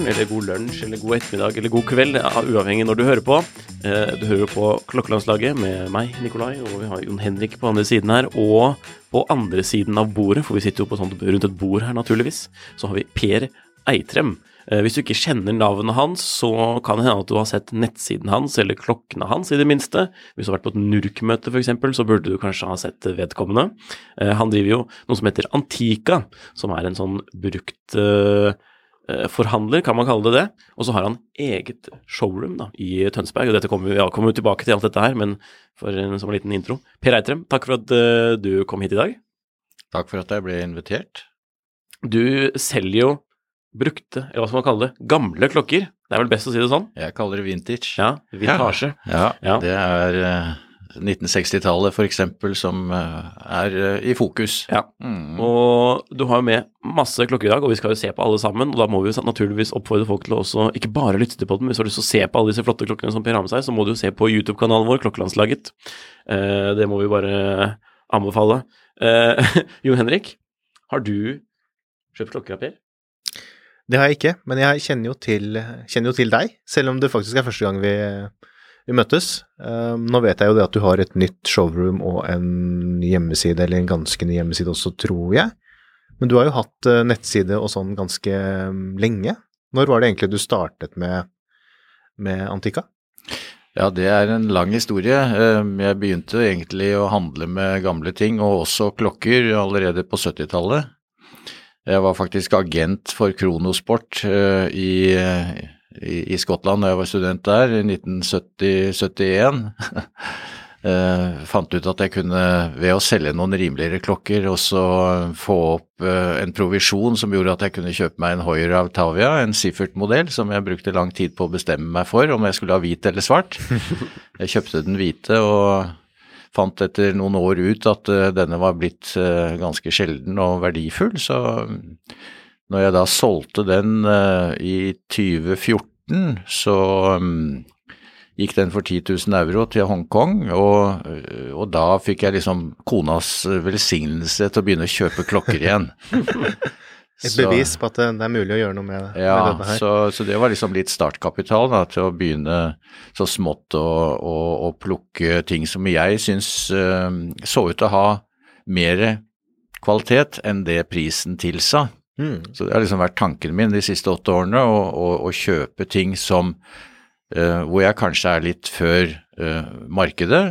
morgen, eller god lunsj, eller god ettermiddag, eller god kveld, uavhengig når du hører på. Eh, Du hører på Klokkelandslaget med meg, Nikolai, og vi har Jon Henrik på andre siden her. Og på andre siden av bordet, for vi sitter jo sånt, rundt et bord her, naturligvis, så har vi Per Eitrem. Eh, Hvis du ikke kjenner navnet hans, så kan det hende at du har sett nettsiden hans, eller klokkene hans, i det minste. Hvis du har vært på et NURK-møte, f.eks., så burde du kanskje ha sett vedkommende. Eh, Han driver jo noe som heter Antika, som er en sånn brukt eh, forhandler, kan man kalle det det. Og så har han eget showroom da, i Tønsberg. og dette kommer ja, kommer vi tilbake til alt dette her, men for en, som en liten intro. Per Eitrem, takk for at du kom hit i dag. Takk for at jeg ble invitert. Du selger jo brukte, eller hva skal man kalle det, gamle klokker. Det er vel best å si det sånn? Jeg kaller det vintage. Ja, vintasje. Ja, Ja. det er eh, 1960-tallet for eksempel som eh, er eh, i fokus. Ja. Mm. Og du har jo med masse klokker i dag, og vi skal jo se på alle sammen. Og da må vi jo naturligvis oppfordre folk til å også ikke bare lytte til på den, men hvis du har lyst til å se på alle disse flotte klokkene som Per har med seg, så må du jo se på YouTube-kanalen vår, Klokkelandslaget. Eh, det må vi bare anbefale. Eh, Jon Henrik, har du kjøpt klokker av Per? Det har jeg ikke, men jeg kjenner jo til, kjenner jo til deg, selv om det faktisk er første gang vi, vi møttes. Um, nå vet jeg jo det at du har et nytt showroom og en hjemmeside, eller en ganske ny hjemmeside også, tror jeg. Men du har jo hatt eh, nettside og sånn ganske um, lenge. Når var det egentlig du startet med, med Antika? Ja, det er en lang historie. Eh, Jeg begynte egentlig å handle med gamle ting, og også klokker, allerede på 70-tallet. Jeg var faktisk agent for Kronosport eh, i, i, i Skottland da jeg var student der, i 1970-71. Uh, fant ut at jeg kunne, ved å selge noen rimeligere klokker, også få opp uh, en provisjon som gjorde at jeg kunne kjøpe meg en Hoier av Tavia, en Siffert-modell, som jeg brukte lang tid på å bestemme meg for, om jeg skulle ha hvit eller svart. Jeg kjøpte den hvite og fant etter noen år ut at eh, denne var blitt eh, ganske sjelden og verdifull, så mm, når jeg da solgte den eh, i 2014, så mm, gikk den for 10 000 euro til Hongkong, og, og da fikk jeg liksom konas velsignelse til å begynne å kjøpe klokker igjen. Et Så- bevis på at det, det er mulig å gjøre noe med, Ja, med dette her. så, så det var liksom litt startkapital da, til å begynne så smått å, å, å plukke ting som jeg syns uh, så ut til å ha mer kvalitet enn det prisen tilsa. Mm. Så det har liksom vært tanken min de siste åtte årene, å, å, å kjøpe ting som uh, hvor jeg kanskje er litt før uh, markedet,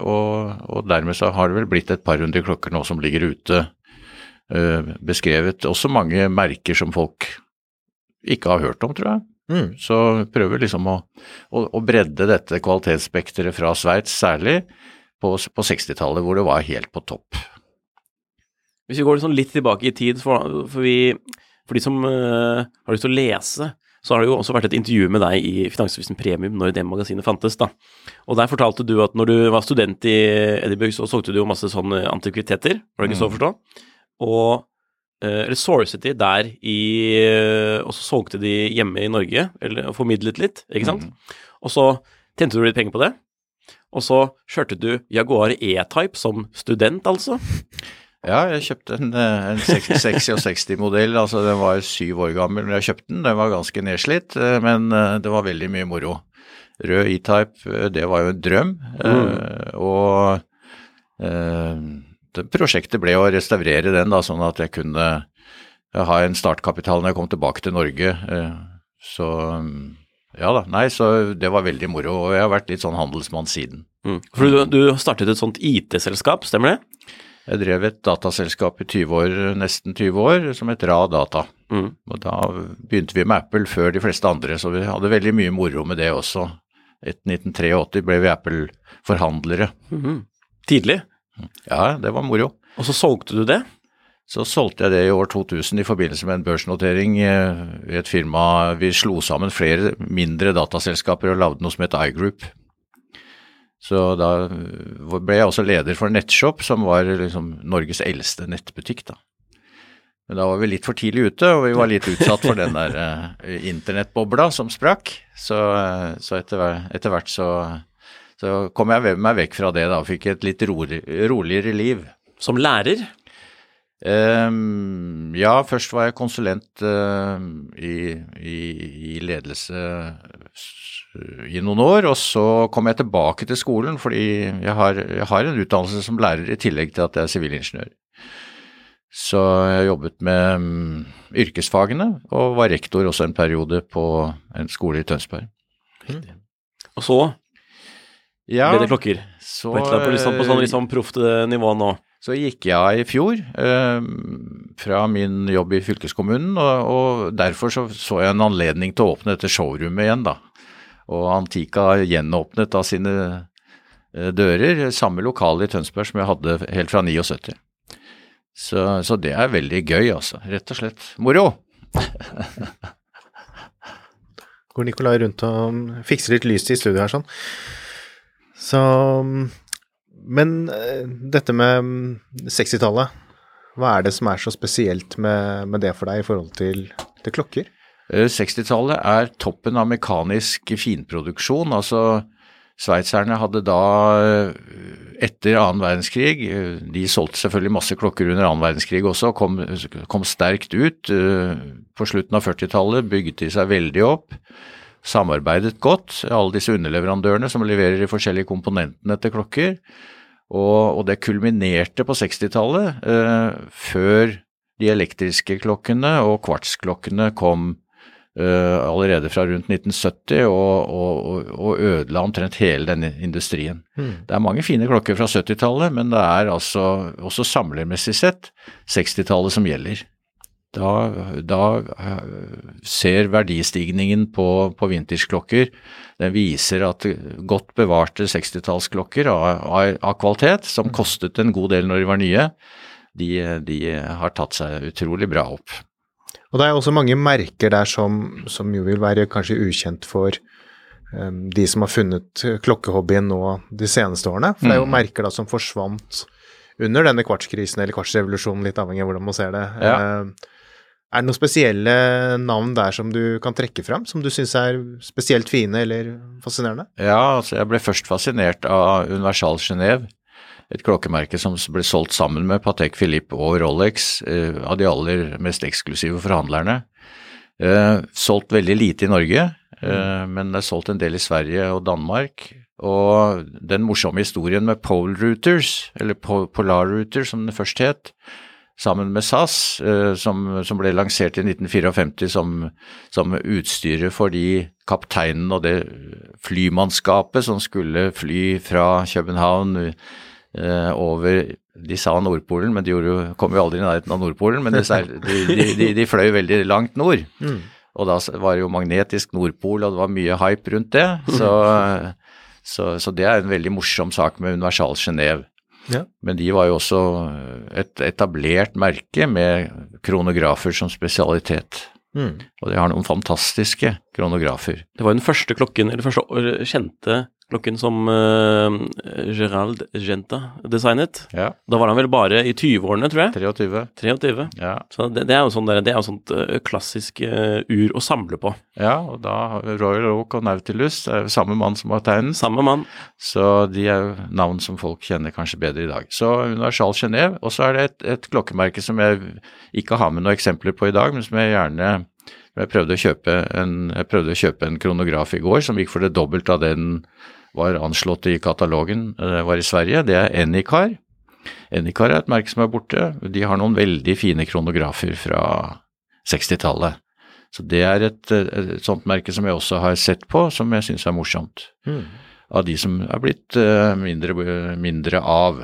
og, og dermed så har det vel blitt et par hundre klokker nå som ligger ute beskrevet. Også mange merker som folk ikke har hørt om, tror jeg. Mm. Så prøver liksom å, å, å bredde dette kvalitetsspekteret fra Sveits, særlig på, på 60-tallet hvor det var helt på topp. Hvis vi går liksom litt tilbake i tid, for, for, vi, for de som eh, har lyst til å lese, så har det jo også vært et intervju med deg i Finansavisen Premium når det magasinet fantes. da. Og Der fortalte du at når du var student i Edinburgh, så solgte du jo masse sånne antikviteter, var det ikke så å forstå? Og eh, eller de der i eh, Og så solgte de hjemme i Norge, eller formidlet litt, ikke sant? Og så tjente du litt penger på det. Og så kjørte du Jaguar E-Type som student, altså. Ja, jeg kjøpte en, eh, en 66-modell. altså Den var syv år gammel da jeg kjøpte den. Den var ganske nedslitt, men det var veldig mye moro. Rød E-Type, det var jo en drøm. Mm. Og prosjektet ble å restaurere den, da, sånn at jeg kunne ha en startkapital når jeg kom tilbake til Norge. Så ja da, nei, så det var veldig moro. Og jeg har vært litt sånn handelsmann siden. Mm. For du, du startet et sånt IT-selskap, stemmer det? Jeg drev et dataselskap i 20 år, nesten 20 år, som het Ra Data. Mm. Og da begynte vi med Apple før de fleste andre, så vi hadde veldig mye moro med det også. Etter 1983 ble vi Apple-forhandlere. Mm. Tidlig? Ja, det var moro. Og så solgte du det? Så solgte jeg det i år 2000 i forbindelse med en børsnotering eh, i et firma. Vi slo sammen flere mindre dataselskaper og lagde noe som het iGroup. Så da ble jeg også leder for Nettshop, som var liksom Norges eldste nettbutikk. da. Men da var vi litt for tidlig ute, og vi var litt utsatt for den der uh, internettbobla som sprakk. Så, så etter, etter, hvert så, så, kom jeg meg vekk fra det da, og fikk et litt rolig, roligere liv. Som lærer? Um, ja, først var jeg konsulent uh, i, i, i, ledelse i noen år, og så kom jeg tilbake til skolen fordi jeg har, jeg har en utdannelse som lærer i tillegg til at jeg er sivilingeniør. Så jeg jobbet med um, yrkesfagene og var rektor også en periode på en skole i Tønsberg. Mm. Og så ja, bedre klokker? Så, på, et eller annet, på, liksom, på sånn liksom proft nivå nå? Så gikk jeg i fjor eh, fra min jobb i fylkeskommunen, og, og derfor så, så, jeg en anledning til å åpne dette showrommet igjen, da. Og Antika gjenåpnet da sine eh, dører, samme lokale i Tønsberg som jeg hadde helt fra 79. Så, så det er veldig gøy, altså. Rett og slett moro. Går Nikolai rundt og fikser litt lys i studio her sånn. Så men eh, dette med 60-tallet, hva er det som er så spesielt med, med det for deg i forhold til, til klokker? 60-tallet eh, er toppen av mekanisk finproduksjon. altså Sveitserne hadde da, eh, etter annen verdenskrig, de solgte selvfølgelig masse klokker under annen verdenskrig også, kom, kom sterkt ut. På slutten av 40-tallet bygget de seg veldig opp. Samarbeidet godt, alle disse underleverandørene som leverer de forskjellige komponentene til klokker. Og, og det kulminerte på 60-tallet, eh, før de elektriske klokkene og kvartsklokkene kom eh, allerede fra rundt 1970 og, og, og ødela omtrent hele denne industrien. Mm. Det er mange fine klokker fra 70-tallet, men det er altså også samlermessig sett 60-tallet som gjelder. Da, da, eh, ser verdistigningen på, på vintersklokker Den viser at godt bevarte 60-tallsklokker av, av, av, kvalitet, som kostet en god del når de var nye, de, de, har tatt seg utrolig bra opp. Og det er også mange merker der som, som jo vil være kanskje ukjent for um, de som har funnet klokkehobbyen nå de seneste årene. For det er jo mm. merker da som forsvant under denne kvartskrisen eller kvartsrevolusjonen, litt avhengig av hvordan man ser det. Ja. Uh, er det noen spesielle navn der som du kan trekke fram, som du syns er spesielt fine eller fascinerende? Ja, altså jeg ble først fascinert av Universal Genéve, et klokkemerke som ble solgt sammen med Patek Philippe og Rolex, eh, av de aller mest eksklusive forhandlerne. Eh, solgt veldig lite i Norge, eh, men det er solgt en del i Sverige og Danmark. Og den morsomme historien med Pole Routers, eller Polar Router som den først het, sammen med SAS, eh, som, som, ble lansert i 1954 som, som utstyret for de kapteinene og det flymannskapet som skulle fly fra København eh, over De sa Nordpolen, men de jo, kom jo aldri i nærheten av Nordpolen. Men de, de, de, de fløy veldig langt nord. Mm. Og da var det jo magnetisk Nordpol, og det var mye hype rundt det. Så, så, så det er en veldig morsom sak med Universal Genéve. Ja. Men de var jo også et etablert merke med kronografer som spesialitet. Mm. Og de har noen fantastiske kronografer. Det var jo den første klokken, eller første kjente klokken som uh, Gerald Genta designet. Ja, Da var han vel bare i 20-årene, tror jeg. 23. 23. Ja. Så det, det er jo sånn der, det er jo sånt uh, klassisk uh, ur å samle på. ja, og da Royal Oak og Nautilus, det er jo samme mann som har tegnet, Samme mann. så de er jo navn som folk kjenner kanskje bedre i dag. Så Universal Genéve, og så er det et, et klokkemerke som jeg ikke har med noen eksempler på i dag, men som jeg gjerne jeg prøvde, å kjøpe en, jeg prøvde å kjøpe en kronograf i går som gikk for det dobbelte av den var anslått i katalogen, det var i Sverige. Det er Anycar. Anycar er et merke som er borte. De har noen veldig fine kronografer fra 60-tallet. Så det er et, et sånt merke som jeg også har sett på, som jeg syns er morsomt. Av de som er blitt eh, mindre, mindre av.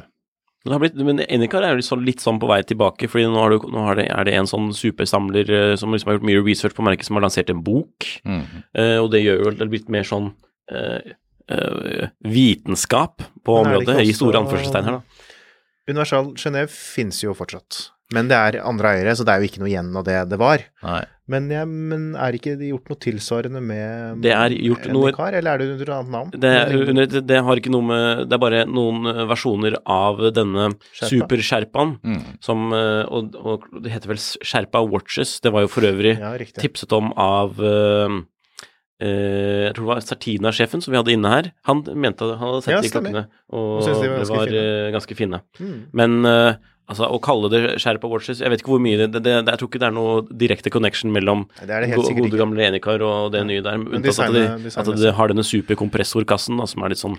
Det har blitt, men Anycar er jo litt sånn, på vei tilbake, fordi nå, har du, nå har det, er det en sånn supersamler eh, som liksom har gjort mye research på merket, som har lansert en bok. Mm. Eh, og det gjør jo det er blitt mer sånn eh, eh, vitenskap på området, i store anførselstegn her, da. Universal Genéve finnes jo fortsatt. Men det er andre eiere, så det er jo ikke noe igjen av det det var. Nei. Men, ja, men er ikke det gjort noe tilsvarende med Det er gjort noe- kar, eller er det under et annet navn? Det, er under, det, det har ikke noe med Det er bare noen eh, versjoner av denne super-sherpaen Mm. som eh, og, og det heter vel Sherpa Watches. Det var jo for øvrig Ja, tipset om av eh, eh, jeg tror det var Sartina-sjefen som vi hadde inne her. Han mente han hadde sett Ja, de klokkene, og Og de var det ganske var fine. eh, ganske fine. Mm. Men eh, altså, å kalle det Sherpa Watches Jeg vet ikke hvor mye det, det, det Jeg tror ikke det er noe direkte connection mellom det er det helt gode ikke. gamle Enikar og det nye der, unntatt at, de, at det har denne superkompressorkassen da, som er litt sånn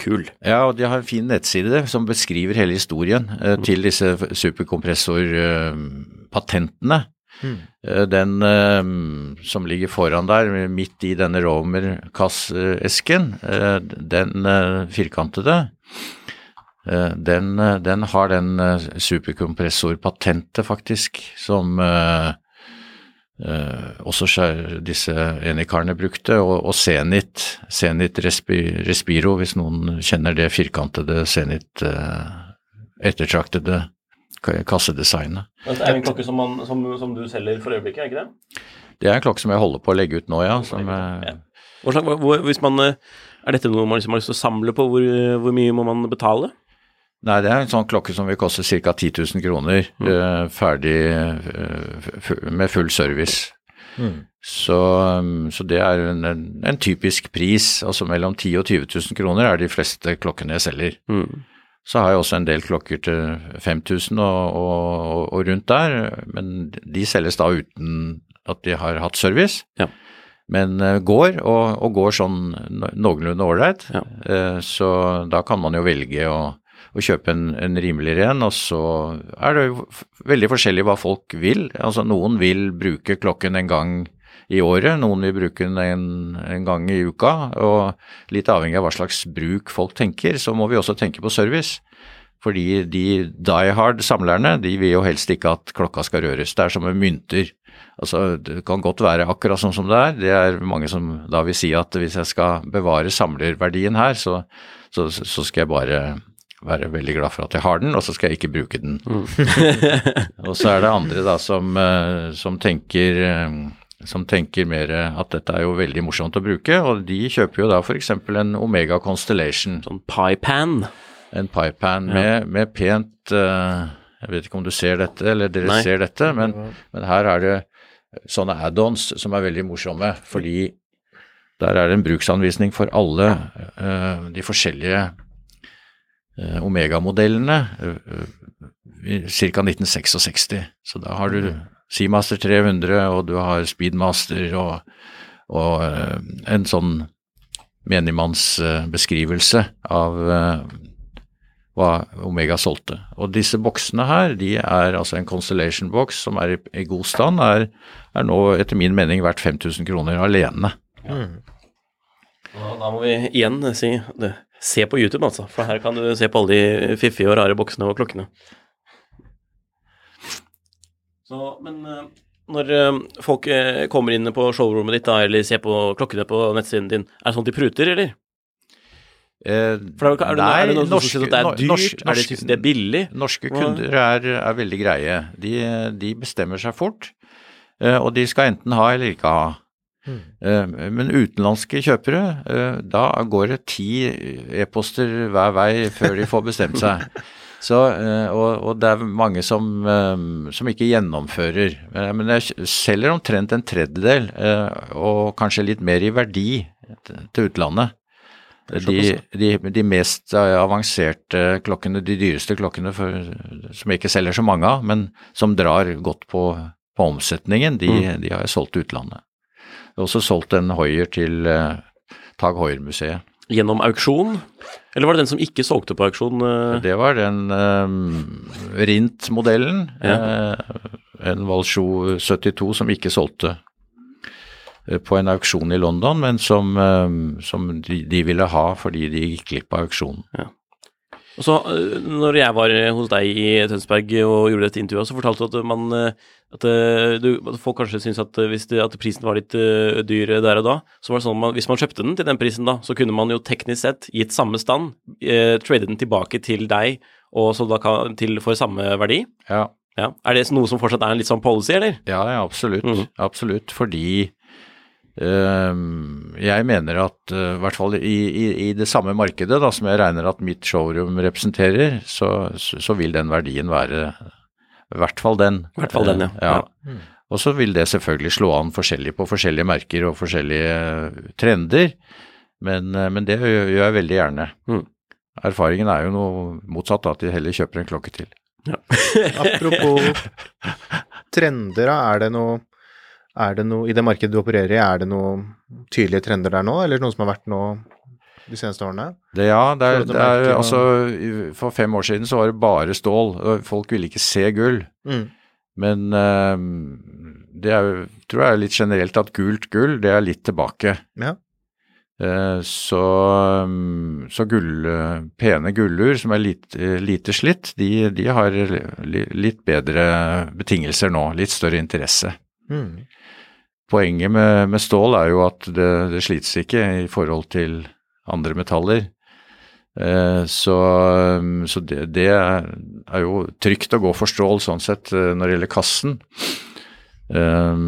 kul. Ja, og de har en fin nettside som beskriver hele historien eh, til disse superkompressorpatentene. Mm. Den eh, som ligger foran der, midt i denne romerkassesken, eh, den firkantede, den, den har den superkompressorpatentet, faktisk, som eh, også disse Enikarene brukte, og, og Zenit, Zenit Respi, Respiro, hvis noen kjenner det firkantede Zenit eh, ettertraktede kassedesignet. Men det er en klokke som, man, som, som du selger for øyeblikket, er ikke det? Det er en klokke som jeg holder på å legge ut nå, ja. Som, eh, Ja. Hvor, hvor, hvis man, eh, er dette noe man liksom har lyst til å samle på? Hvor, hvor mye må man betale? Nei, det er en sånn klokke som vil koste ca. 10 000 kroner, Mm. eh, ferdig eh, med full service. Mm. Så, um, så det er en, en, en typisk pris. Altså mellom 10 000 og 20 000 kroner er de fleste klokkene jeg selger. Mm. Så har jeg også en del klokker til 5000 og, og, og rundt der, men de selges da uten at de har hatt service. Ja. Men eh, går, og, og går sånn noenlunde ålreit. Ja. Eh, så da kan man jo velge å, å kjøpe en, en rimeligere en, og så er det jo veldig forskjellig hva folk vil. Altså noen vil bruke klokken en gang i året, noen vil bruke den en, en gang i uka, og litt avhengig av hva slags bruk folk tenker, så må vi også tenke på service. Fordi de die hard samlerne, de vil jo helst ikke at klokka skal røres. Det er som med mynter. Altså, det kan godt være akkurat sånn som det er. Det er mange som da vil si at hvis jeg skal bevare samlerverdien her, så, så, så skal jeg bare være veldig glad for at jeg har den, og så skal jeg ikke bruke den. og så er det andre da som, eh, som tenker eh, som tenker mer at dette er jo veldig morsomt å bruke, og de kjøper jo da f.eks. en Omega Constellation, Sånn piepan. en piepan med, med pent eh, Jeg vet ikke om du ser dette, eller dere Nei. ser dette, men, men her er det sånne add-ons som er veldig morsomme, fordi der er det en bruksanvisning for alle eh, de forskjellige eh, Omega-modellene uh, ca. 1966. Så da har du Seamaster 300, og du har Speedmaster og, og eh, en sånn menigmannsbeskrivelse av eh, hva Omega solgte. Og disse boksene her, de er altså en Constellation-boks som er i, i god stand, er, er nå etter min mening verdt 5000 kroner alene. Ja. Og da må vi igjen si det. Se på YouTube, altså, for her kan du se på alle de fiffige og rare boksene og klokkene. Så, men eh, når eh, folk eh, kommer inn på showrommet ditt da, eller ser på klokkene på nettsiden din, er det sånn at de pruter, eller? Eh, For er det, er det noen som norske- synes at det er dyrt? norsk- er det, synes det er billig? Norske kunder er, er veldig greie. De, de bestemmer seg fort, eh, og de skal enten ha eller ikke ha. Mm. Men utenlandske kjøpere, eh, da går det ti e-poster hver vei før de får bestemt seg. Så, eh, og, og det er mange som, eh, som ikke gjennomfører. Eh, Men jeg selger omtrent en tredjedel, og kanskje litt mer i verdi til utlandet. De, de, de mest avanserte klokkene, de dyreste klokkene for, som jeg ikke selger så mange av, men som drar godt på, på omsetningen, de, de har jeg solgt til utlandet. Jeg har også solgt en Hoier til Tag Heuer-museet. Gjennom auksjon? Eller var det den som ikke solgte på auksjon? eh? Det var den um, Rint-modellen, eh, en Valsjo 72 som ikke solgte eh, på en auksjon i London, men som, eh, som de, de ville ha fordi de gikk glipp av auksjonen. Og så, øh, når jeg var hos deg i Tønsberg og gjorde dette intervjuet, så fortalte du at man øh, at, du, at folk kanskje syntes at, at prisen var litt dyr der og da, så var det sånn at man, hvis man kjøpte den til den prisen da, så kunne man jo teknisk sett, gitt samme stand, eh, trade den tilbake til deg, og så da kan, til, for samme verdi. Ja, Ja. Er det noe som fortsatt er en litt sånn policy, eller? ja, ja absolutt. Mm. Absolutt, fordi jeg mener at eh, i hvert fall i, i, i det samme markedet da, som jeg regner at mitt showroom representerer, så, så, vil den verdien være i hvert fall den. I hvert fall den, ja. Eh, ja. Og så vil det selvfølgelig slå an forskjellig på forskjellige merker og forskjellige eh, trender, men, men det gjør jeg veldig gjerne. Mm. Erfaringen er jo noe motsatt, at de heller kjøper en klokke til. Apropos trender, da. Er det noe er det noe, I det markedet du opererer i, er det noen tydelige trender der nå, eller noe som har vært nå de seneste årene? Det, ja, det er, det er altså For fem år siden så var det bare stål. Folk ville ikke se gull. Mm. Men eh, det er, tror jeg er litt generelt at gult gull, det er litt tilbake. Ja. Eh, så mm, så gull, pene gullur som er litt, eh, lite slitt, de, de har li, litt bedre betingelser nå. Litt større interesse. Mm. Poenget med, med stål er jo at det, det slites ikke i forhold til andre metaller. Eh, så så det, det er jo trygt å gå for stål sånn sett eh, når det gjelder kassen. Eh,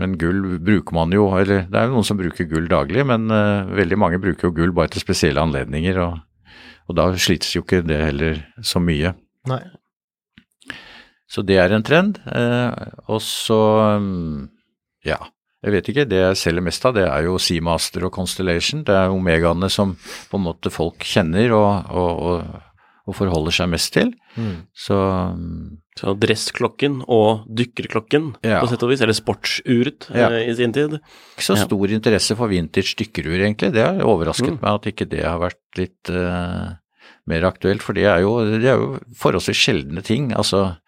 men gull bruker man jo, eller det er jo noen som bruker gull daglig, men veldig mange bruker jo gull bare til spesielle anledninger, og, og da slites jo ikke det heller så mye. Nei. Så det er en trend. Eh, og så, mm, ja, jeg vet ikke. Det jeg selger mest av, det er jo Seamaster og Constellation. Det er omegaene som på en måte folk kjenner og, og, og, forholder seg mest til. Mm. Så Så dressklokken og dykkerklokken, Ja. på sett og vis, eller sportsuret Ja. eh, i sin tid. ikke så Ja. stor interesse for vintage dykkerur, egentlig. Det har overrasket Mm. meg at ikke det har vært litt eh, mer aktuelt, for det er, jo, det er jo forholdsvis sjeldne ting. Altså,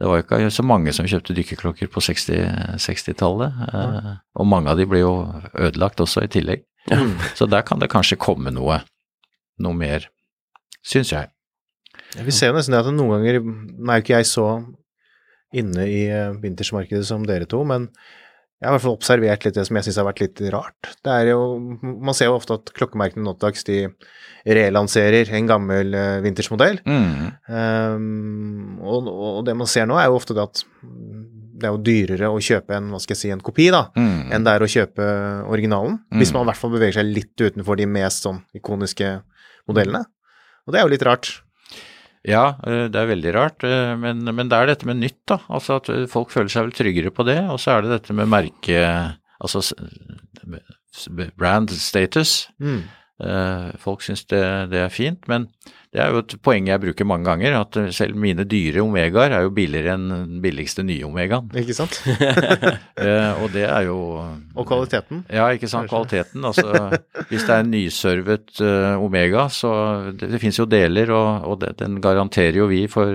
det var jo ikke så mange som kjøpte dykkerklokker på 60 60-tallet, eh, og mange av de ble jo ødelagt også i tillegg. Ja. Så der kan det kanskje komme noe, noe mer, syns jeg. Vi ser jo nesten det at noen ganger Nå er jo ikke jeg så inne i eh, vintersmarkedet som dere to, men jeg har i hvert fall observert litt det som jeg syns har vært litt rart. Det er jo, Man ser jo ofte at klokkemerkene nå dags de relanserer en gammel uh, vintersmodell. Mm. Um, og, og det man ser nå, er jo ofte det at det er jo dyrere å kjøpe en, hva skal jeg si, en kopi, da, Mm. enn det er å kjøpe originalen. Mm. Hvis man i hvert fall beveger seg litt utenfor de mest sånn ikoniske modellene. Og det er jo litt rart. Ja, eh, det er veldig rart, eh, men, men det er dette med nytt, da. Altså at eh, folk føler seg vel tryggere på det. Og så er det dette med merke Altså brand status. Mm. Folk syns det, det er fint, men det er jo et poeng jeg bruker mange ganger, at eh, selv mine dyre Omegaer er jo billigere enn den billigste nye Omegaen. Ikke sant? Eh, Og det er jo Og kvaliteten. Ja, ikke sant. Kvaliteten. Altså, hvis det er en nyservet uh, Omega, så det, det finnes jo deler, og, og det, den garanterer jo vi for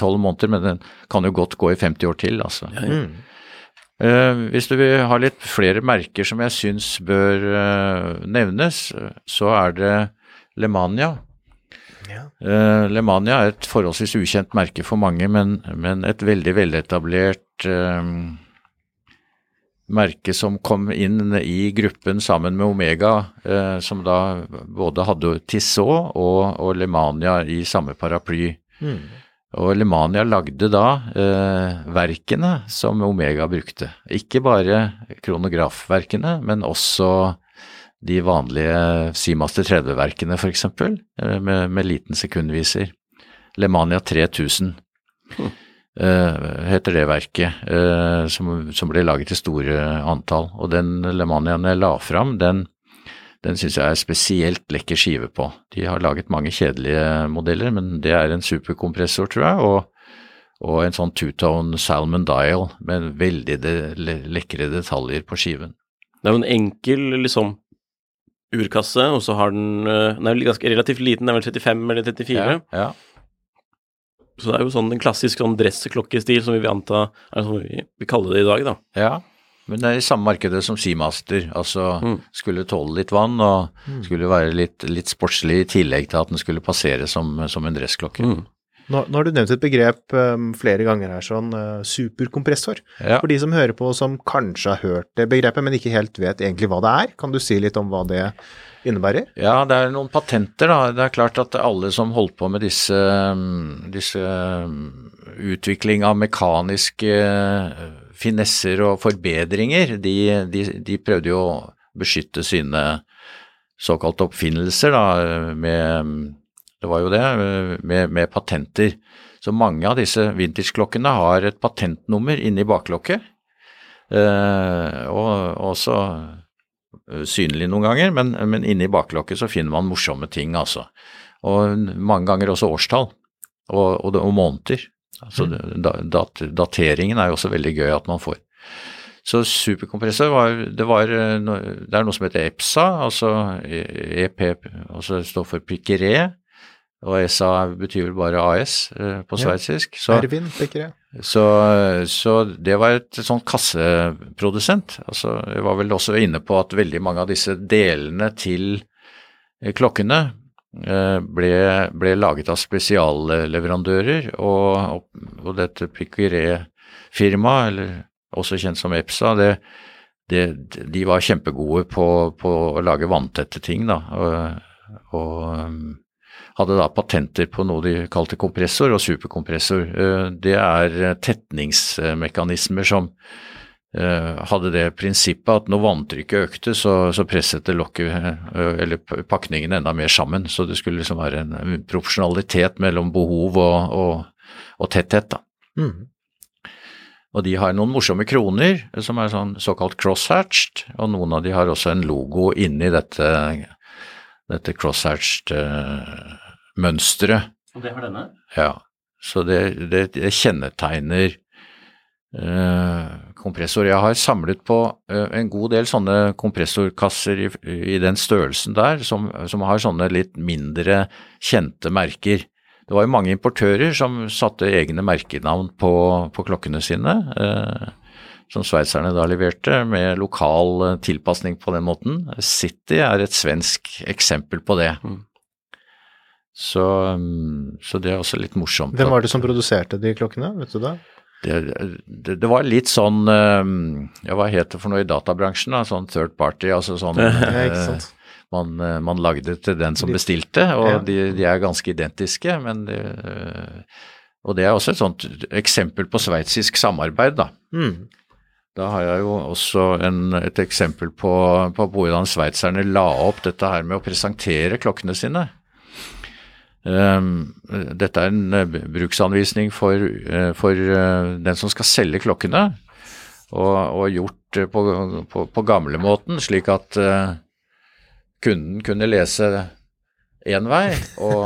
tolv måneder, men den kan jo godt gå i 50 år til, altså. Mm. Uh, hvis du vil ha litt flere merker som jeg syns bør eh, nevnes, så er det Lemania. Ja. Uh, Lemania er et forholdsvis ukjent merke for mange, men, men et veldig veletablert uh, merke som kom inn i gruppen sammen med Omega, uh, som da både hadde Tissot og, og Lemania i samme paraply. Mm. Og Lemania lagde da eh, verkene som Omega brukte. Ikke bare kronografverkene, men også de vanlige Seamaster 30-verkene f.eks., eh, med, med liten sekundviser. Lemania 3000 eh, heter det verket, uh, som, som ble laget i store antall. Og den Lemaniaen jeg la fram, den, den syns jeg er spesielt lekker skive på. De har laget mange kjedelige modeller, men det er en superkompressor, tror jeg, og, og en sånn two-tone Salmon Dial med veldig de, le, lekre detaljer på skiven. Det er jo en enkel, liksom, urkasse, og så har den eh, Den er ganske relativt liten, den er vel 35 eller 34. Ja, ja. Så det er jo sånn en klassisk sånn dressklokkestil som vi vil anta er sånn vi vi kaller det i dag, da. Ja, men det er i samme markedet som Seamaster. Altså Mm. skulle tåle litt vann og skulle være litt, litt sportslig i tillegg til at den skulle passere som, som en dressklokke. Mm. Nå, nå har du nevnt et begrep um, flere ganger her, sånn uh, superkompressor. Ja. For de som hører på som kanskje har hørt det begrepet, men ikke helt vet egentlig hva det er, kan du si litt om hva det innebærer? Ja, det er noen patenter, da. Det er klart at alle som holdt på med disse, mm, disse mm, utvikling av mekaniske eh, finesser og forbedringer, de, de, de prøvde jo å beskytte sine såkalte oppfinnelser da, med Det var jo det, med, med patenter. Så mange av disse vintage-klokkene har et patentnummer inni baklokket. Eh, og også eh, synlig noen ganger, men, men inni baklokket så finner man morsomme ting, altså. Og mange ganger også årstall og, og, og måneder. Altså, da, dat, dateringen er jo også veldig gøy at man får. Så superkompressor var, det, var, eh, det er noe som heter EPSA, altså EP, altså det står for Piqueré, og ESA betyr vel bare AS eh, på sveitsisk. Så, Ervin, tenker jeg. så, så det var et sånn kasseprodusent. Altså, jeg var vel også inne på at veldig mange av disse delene til eh, klokkene eh, ble, ble laget av spesialleverandører, og, og, dette Piqueret-firmaet, eller også kjent som EPSA, det, det, de var kjempegode på, på å lage vanntette ting, da. Og, og hadde da patenter på noe de kalte kompressor og superkompressor. Eh, Det er eh, tetningsmekanismer som eh, hadde det prinsippet at når vanntrykket økte, så, så presset det lokket, eller pakningen enda mer sammen. Så det skulle liksom være en en proporsjonalitet mellom behov og, og, og tetthet, da. Mm. Og de har noen morsomme kroner som er sånn såkalt crosshatched, og noen av de har også en logo inni dette, dette crosshatched eh. Og det har denne? Ja, så det, det, det kjennetegner eh, kompressor. Jeg har samlet på eh, en god del sånne kompressorkasser i, i den størrelsen der, som, som har sånne litt mindre kjente merker. Det var jo mange importører som satte egne merkenavn på, på klokkene sine, som sveitserne da leverte, med lokal eh, tilpasning på den måten. City er et svensk eksempel på det. Mm. Så, mm, så det er også litt morsomt. Hvem var det som produserte de klokkene, vet du det? det, det, det var litt sånn eh, Ja, hva heter det for noe i databransjen? da, Sånn third party, altså sånn Ja, eh, man, man lagde til den som bestilte, og Ja. de, de er ganske identiske, men de, Og det er også et sånt eksempel på sveitsisk samarbeid, da. Mm. Da har jeg jo også en, et eksempel på, på hvordan sveitserne la opp dette her med å presentere klokkene sine. Um, dette er en uh, bruksanvisning for, uh, for uh, den som skal selge klokkene, og, og gjort på, på, på gamlemåten, slik at kunden kunne lese én vei, og,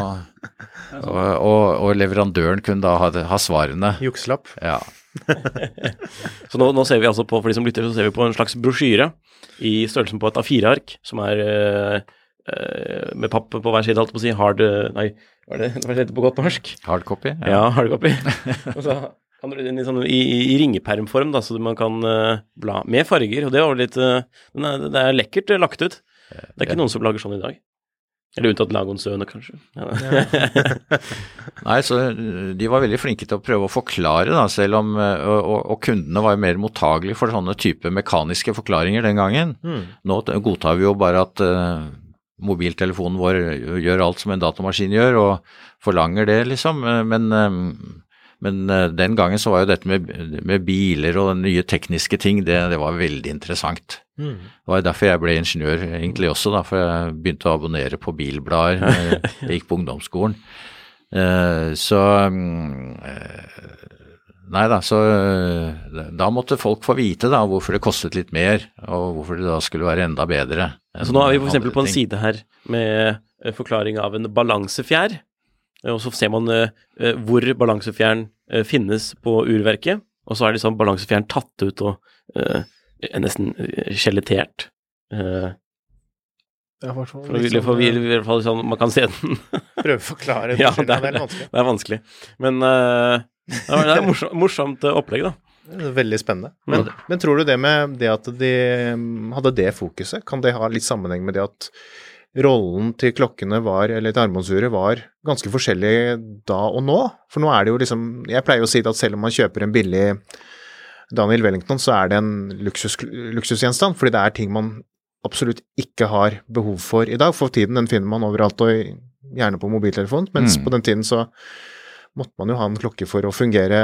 og, og, og leverandøren kunne da ha, ha svarene. Jukselapp. Ja. Så nå, nå ser vi altså på, for de som lytter, så ser vi på en slags brosjyre i størrelsen på et A4-ark, som er eh, eh, med papp på hver side, holdt på å si, hard eh, Nei, hva er det hva er det heter på godt norsk? Hardcopy? Ja, hardcopy. Og så kan du den i, sånn, i, i ringepermform, da, så man kan øh, bla med farger. Og det var litt øh, den er, Det er lekkert lagt ut. Det er ikke noen som lager sånn i dag. Eller unntatt Lagon Søne, kanskje. Ja. Nei, så eh, de var veldig flinke til å prøve å forklare, da, selv om eh, og, og, kundene var jo mer mottagelige for sånne type mekaniske forklaringer den gangen. Mm. Nå godtar vi jo bare at uh, mobiltelefonen vår gjør alt som en datamaskin gjør, og forlanger det, liksom. Men, men den gangen så var jo dette med, med biler og nye tekniske ting, det, det var veldig interessant. Mm. Det var derfor jeg ble ingeniør egentlig også, da, for jeg begynte å abonnere på bilblader jeg gikk på ungdomsskolen. Så Nei da, så eh, da måtte folk få vite da hvorfor det kostet litt mer, og hvorfor det da skulle være enda bedre. Så nå er vi f.eks. på en side her med eh, forklaring av en balansefjær, og så ser man hvor balansefjæren finnes på urverket, og så er liksom balansefjæren tatt ut og nesten skjelettert. Uh, ja, for, for, for, liksom, for, i hvert fall sånn man kan se den. Prøve å forklare ja, det, er, det, er. Det er vanskelig. Men det er et morsomt, morsomt opplegg, da. Veldig spennende. Men, mm. men, tror du det med det at de mm, hadde det fokuset, kan det ha litt sammenheng med det at rollen til klokkene var, eller til armbåndsuret var ganske forskjellig da og nå? For nå er det jo liksom Jeg pleier å si at selv om man kjøper en billig Daniel Wellington, så er det en luksus, luksusgjenstand, fordi det er ting man absolutt ikke har behov for i dag. For tiden den finner man overalt, og gjerne på mobiltelefon, mens mm. på den tiden så måtte man jo ha en klokke for å fungere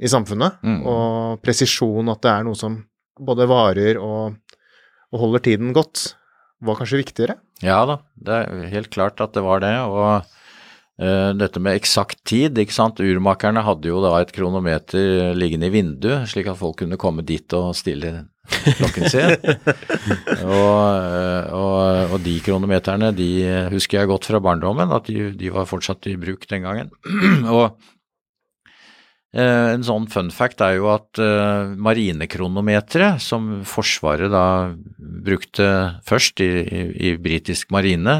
i samfunnet. Mm. Og presisjon, at det er noe som både varer og, og, holder tiden godt, var kanskje viktigere? Ja da, det er helt klart at det var det. Og dette med eksakt tid, ikke sant. Urmakerne hadde jo da et kronometer liggende i vinduet, slik at folk kunne komme dit og stille klokken sin. og, og, og, de kronometerne de husker jeg godt fra barndommen, at de, de var fortsatt i bruk den gangen. og eh, en sånn fun fact er jo at marinekronometeret, som Forsvaret da brukte først i, i, i britisk marine,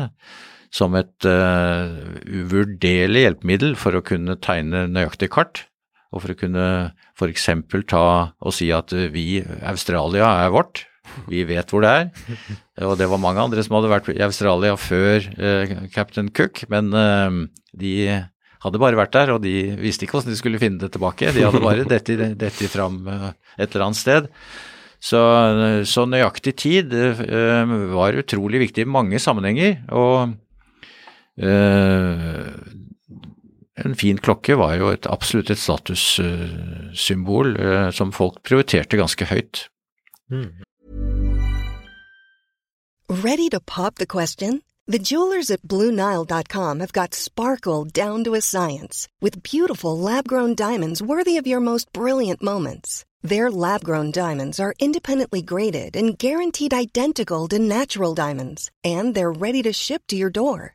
som et uh, uvurderlig hjelpemiddel for å kunne tegne nøyaktig kart, og for å kunne f.eks. ta og si at vi, Australia er vårt, vi vet hvor det er. Og det var mange andre som hadde vært i Australia før uh, Captain Cook, men uh, de hadde bare vært der, og de visste ikke hvordan de skulle finne det tilbake. De hadde bare dette fram eh, et eller annet sted. Så, så nøyaktig tid uh, var utrolig viktig i mange sammenhenger. og eh, en fin klokke var jo et, absolutt et statussymbol uh, som folk prioriterte ganske høyt. Mm. Ready to pop the question? The jewelers at BlueNile.com have got sparkle down to a science with beautiful lab-grown diamonds worthy of your most brilliant moments. Their lab-grown diamonds are independently graded and guaranteed identical to natural diamonds, and they're ready to ship to your door.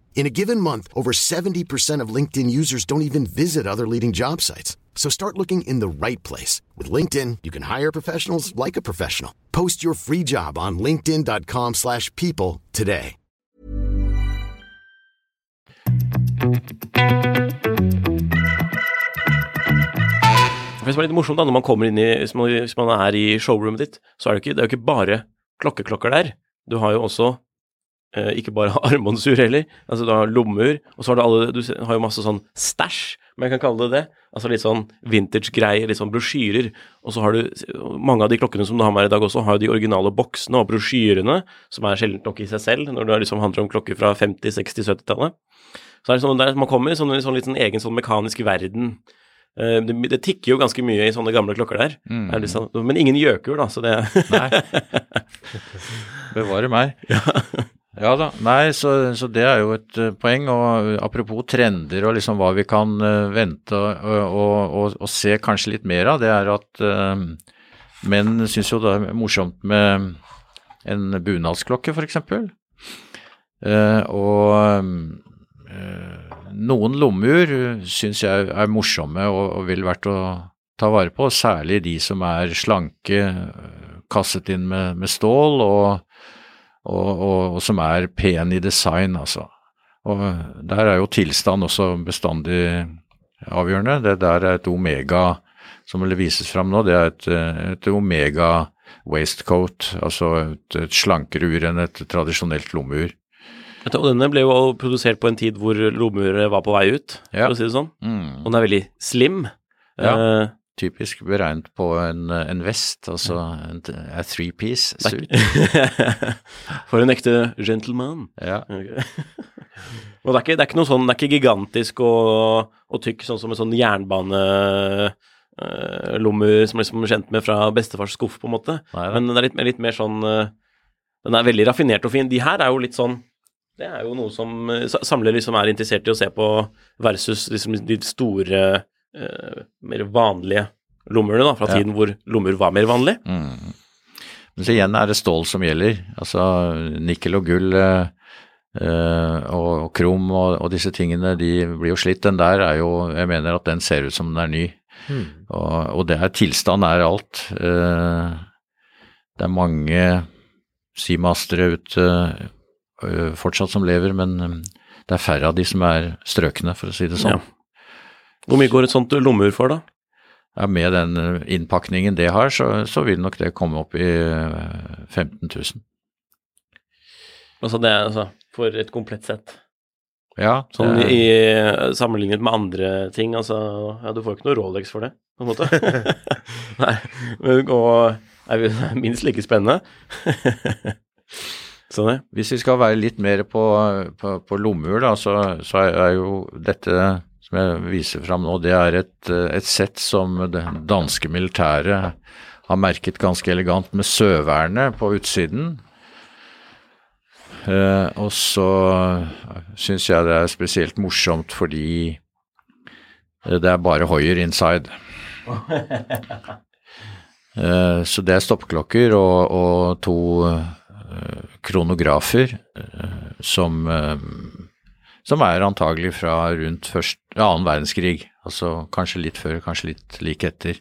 In a given month, over 70% of LinkedIn users don't even visit other leading job sites. So start looking in the right place. With LinkedIn, you can hire professionals like a professional. Post your free job on linkedin.com slash people today. Det som er litt morsomt da, når man kommer inn i, hvis man, hvis man er i showroomet ditt, så er det, ikke, det er jo ikke bare klokkeklokker der. Du har jo også Eh, ikke bare armbåndsur heller. Altså du har lommeur, og så har du alle Du har jo masse sånn stæsj, om jeg kan kalle det det. Altså litt sånn vintage-greier, litt sånn brosjyrer. Og så har du Mange av de klokkene som du har med i dag også, har jo de originale boksene og brosjyrene, som er sjeldent nok i seg selv, når det liksom handler om klokker fra 50-, 60-, 70-tallet. Så er det sånn der man kommer i sånn, sånn litt sånn egen sånn mekanisk verden. Uh, det, det, tikker jo ganske mye i sånne gamle klokker der. Mm. Liksom, men ingen gjøkur, da, så det Nei. Bevare meg. Ja. Ja da, nei, så, så, det er jo et uh, poeng. Og apropos trender og liksom hva vi kan uh, vente og, og, og, se kanskje litt mer av, det er at uh, menn syns jo det er morsomt med en bunadsklokke, f.eks. Uh, og noen lommeur syns jeg er morsomme og, og vil verdt å ta vare på, særlig de som er slanke, kasset inn med, med stål. og og, og, og, som er pen i design, altså. Og der er jo tilstand også bestandig avgjørende. Det der er et omega som vil vises fram nå, det er et, et omega waistcoat, altså et, et slankere ur enn et tradisjonelt lommeur. Og denne ble jo produsert på en tid hvor lommeuret var på vei ut, Ja. for å si det sånn. Mm. Og den er veldig slim. Ja. Eh, Typisk beregnet på en, en vest, altså en, en three-piece suit. for en ekte gentleman. Ja. Okay. og det er, ikke, det er ikke noe sånn, det er ikke gigantisk og, og tykk, sånn som en sånn jernbanelommer som liksom er kjent med fra bestefars skuff, på en måte. Nei. Men den er litt, mer- litt mer sånn eh, Den er veldig raffinert og fin. De her er jo litt sånn Det er jo noe som samler, samlere liksom er interessert i å se på, versus liksom de store, eh, mer vanlige lommerne da, fra Ja. tiden hvor lommer var mer vanlig. Mm. Men så igjen er det stål som gjelder. Altså nikkel og gull eh, eh, og, og krom og, og disse tingene, de blir jo slitt. Den der er jo Jeg mener at den ser ut som den er ny. Og, og det er tilstand er alt. Eh, det er mange simastere ute eh, fortsatt som lever, men eh, det er færre av de som er strøkne, for å si det sånn. Ja. Hvor mye går et sånt lommeur for, da? Ja, med den eh, innpakningen det har, så, så vil nok det komme opp i eh, 15 000. Altså det er altså for et komplett sett. Ja, Sånn det i, sammenlignet med andre ting, altså Ja, du får ikke noe Rolex for det, på en måte. Nei, men, og er vi- det er minst like spennende. sånn det. Hvis vi skal være litt mer på, på, på lommeur, da, så, så er jo dette som jeg viser fram nå, det er et, eh, et sett som det danske militæret har merket ganske elegant med Søvernet på utsiden. Eh, og så syns jeg det er spesielt morsomt fordi eh, det er bare Hoier inside. Eh, så det er stoppeklokker og, og to eh, kronografer eh, som, som er antagelig fra rundt først, annen verdenskrig. Altså kanskje litt før, kanskje litt like etter.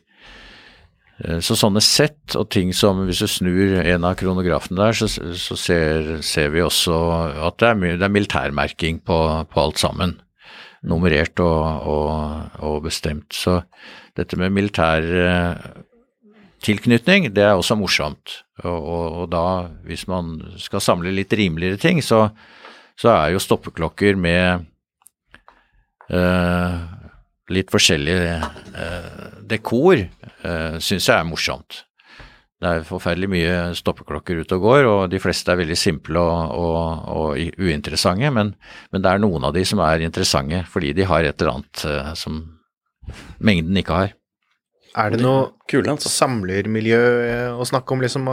Eh, Så sånne sett og ting som hvis du snur en av kronografene der, så, så ser, ser vi også at det er, det er militærmerking på, på alt sammen. Nummerert og, og, og bestemt. Så dette med militær eh, tilknytning, det er også morsomt. Og, og da, hvis man skal samle litt rimeligere ting, så, så er jo stoppeklokker med eh, litt forskjellig eh, dekor, eh, syns jeg er morsomt. Det er forferdelig mye stoppeklokker ute og går, og de fleste er veldig simple og, og, og uinteressante, men, men det er noen av de som er interessante fordi de har et eller annet eh, som mengden ikke har. Er det noe Kule, altså. samlermiljø eh, å snakke om liksom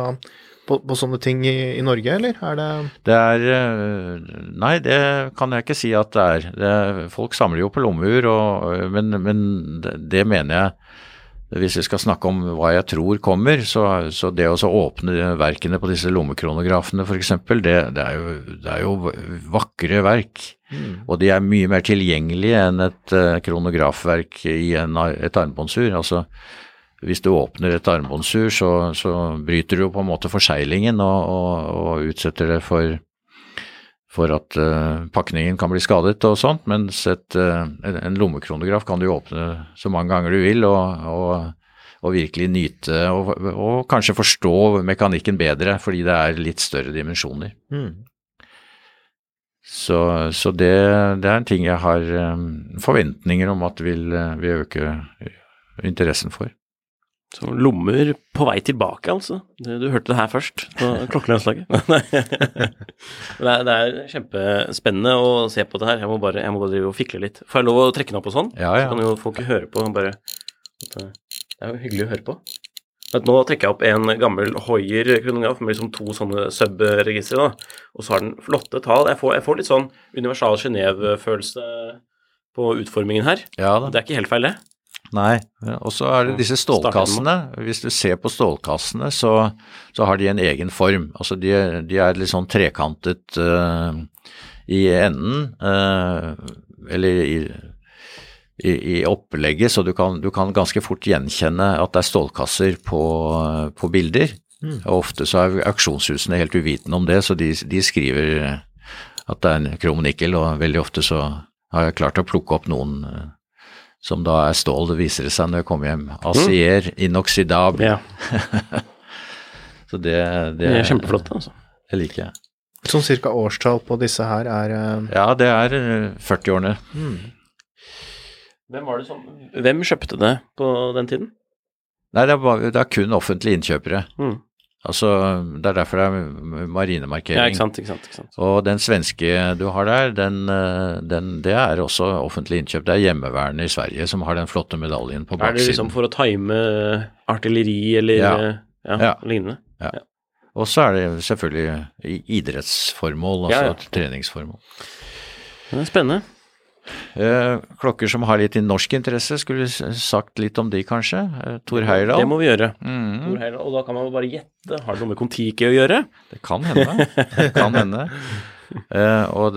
på, på sånne ting i, i Norge, eller er det Det er eh, Nei, det kan jeg ikke si at det er. Det, er- folk samler jo på lommeur, og- men, men det, det mener jeg Hvis vi skal snakke om hva jeg tror kommer, så, så det å så åpne verkene på disse lommekronografene f.eks., det, det, er jo, det er jo vakre verk. Og de er mye mer tilgjengelige enn et eh, kronografverk i en, et armbåndsur. Altså, hvis du åpner et armbåndsur, så, så bryter du på en måte forseglingen og, og, og utsetter det for, for at uh, pakningen kan bli skadet og sånt, mens et, uh, en, lommekronograf kan du åpne så mange ganger du vil og, og, virkelig nyte og, kanskje forstå mekanikken bedre, fordi det er litt større dimensjoner. Så, så det, det er en ting jeg har um, forventninger om at vil, eh, vil øke interessen for. Så lommer på vei tilbake, altså. Du, du hørte det her først på klokkelandslaget. Det, er, det er kjempespennende å se på det her. Jeg må bare, jeg må bare drive og fikle litt. Får jeg lov å trekke den opp og sånn? Ja, ja. Så kan jo folk høre på. Bare, det er jo hyggelig å høre på. Nå trekker jeg opp en gammel Hoier-kronograf med liksom to sånne sub-registre. Og så har den flotte tall. Jeg får, jeg får litt sånn universal Genéve-følelse på utformingen her. Ja. Det er ikke helt feil, det. Nei. Og så er det disse stålkassene. Hvis du ser på stålkassene, så, så har de en egen form. Altså de, de er litt sånn trekantet uh, i enden, uh, eller i, i, i opplegget, så du kan, du kan ganske fort gjenkjenne at det er stålkasser på, på bilder. Og ofte så er auksjonshusene helt uvitende om det, så de, de skriver at det er en krom nikkel, og veldig ofte så har jeg klart å plukke opp noen eh, som da er stål, det viser det seg når jeg kommer hjem. Acier inoxidable. Ja, Så det, det, det er kjempeflott, altså. Det liker jeg. Sånn cirka årstall på disse her er uh... Ja, det er eh, 40-årene. Hvem var det som Hvem kjøpte det på den tiden? Nei, det er, bare, det er kun offentlige innkjøpere. Mm. Altså, det er derfor det er marinemarkering. Ja, ikke sant, ikke sant. ikke sant. Og den svenske du har der, den, eh, den, det er også offentlig innkjøp. Det er hjemmevernet i Sverige som har den flotte medaljen på Er det baksiden. liksom for å time artilleri eller Ja. Ja, ja, Ja. lignende? Og så er det selvfølgelig idrettsformål, altså Ja, ja. treningsformål. Det er spennende. Eh, klokker som har litt i norsk interesse, skulle sagt litt om de kanskje? Eh, Tor Heyerdahl? Det må vi gjøre. Mhm. Tor Heyerdahl, Og da kan man bare gjette. Har det noe med Kon-Tiki å gjøre? Det kan hende. Det kan hende. Uh, og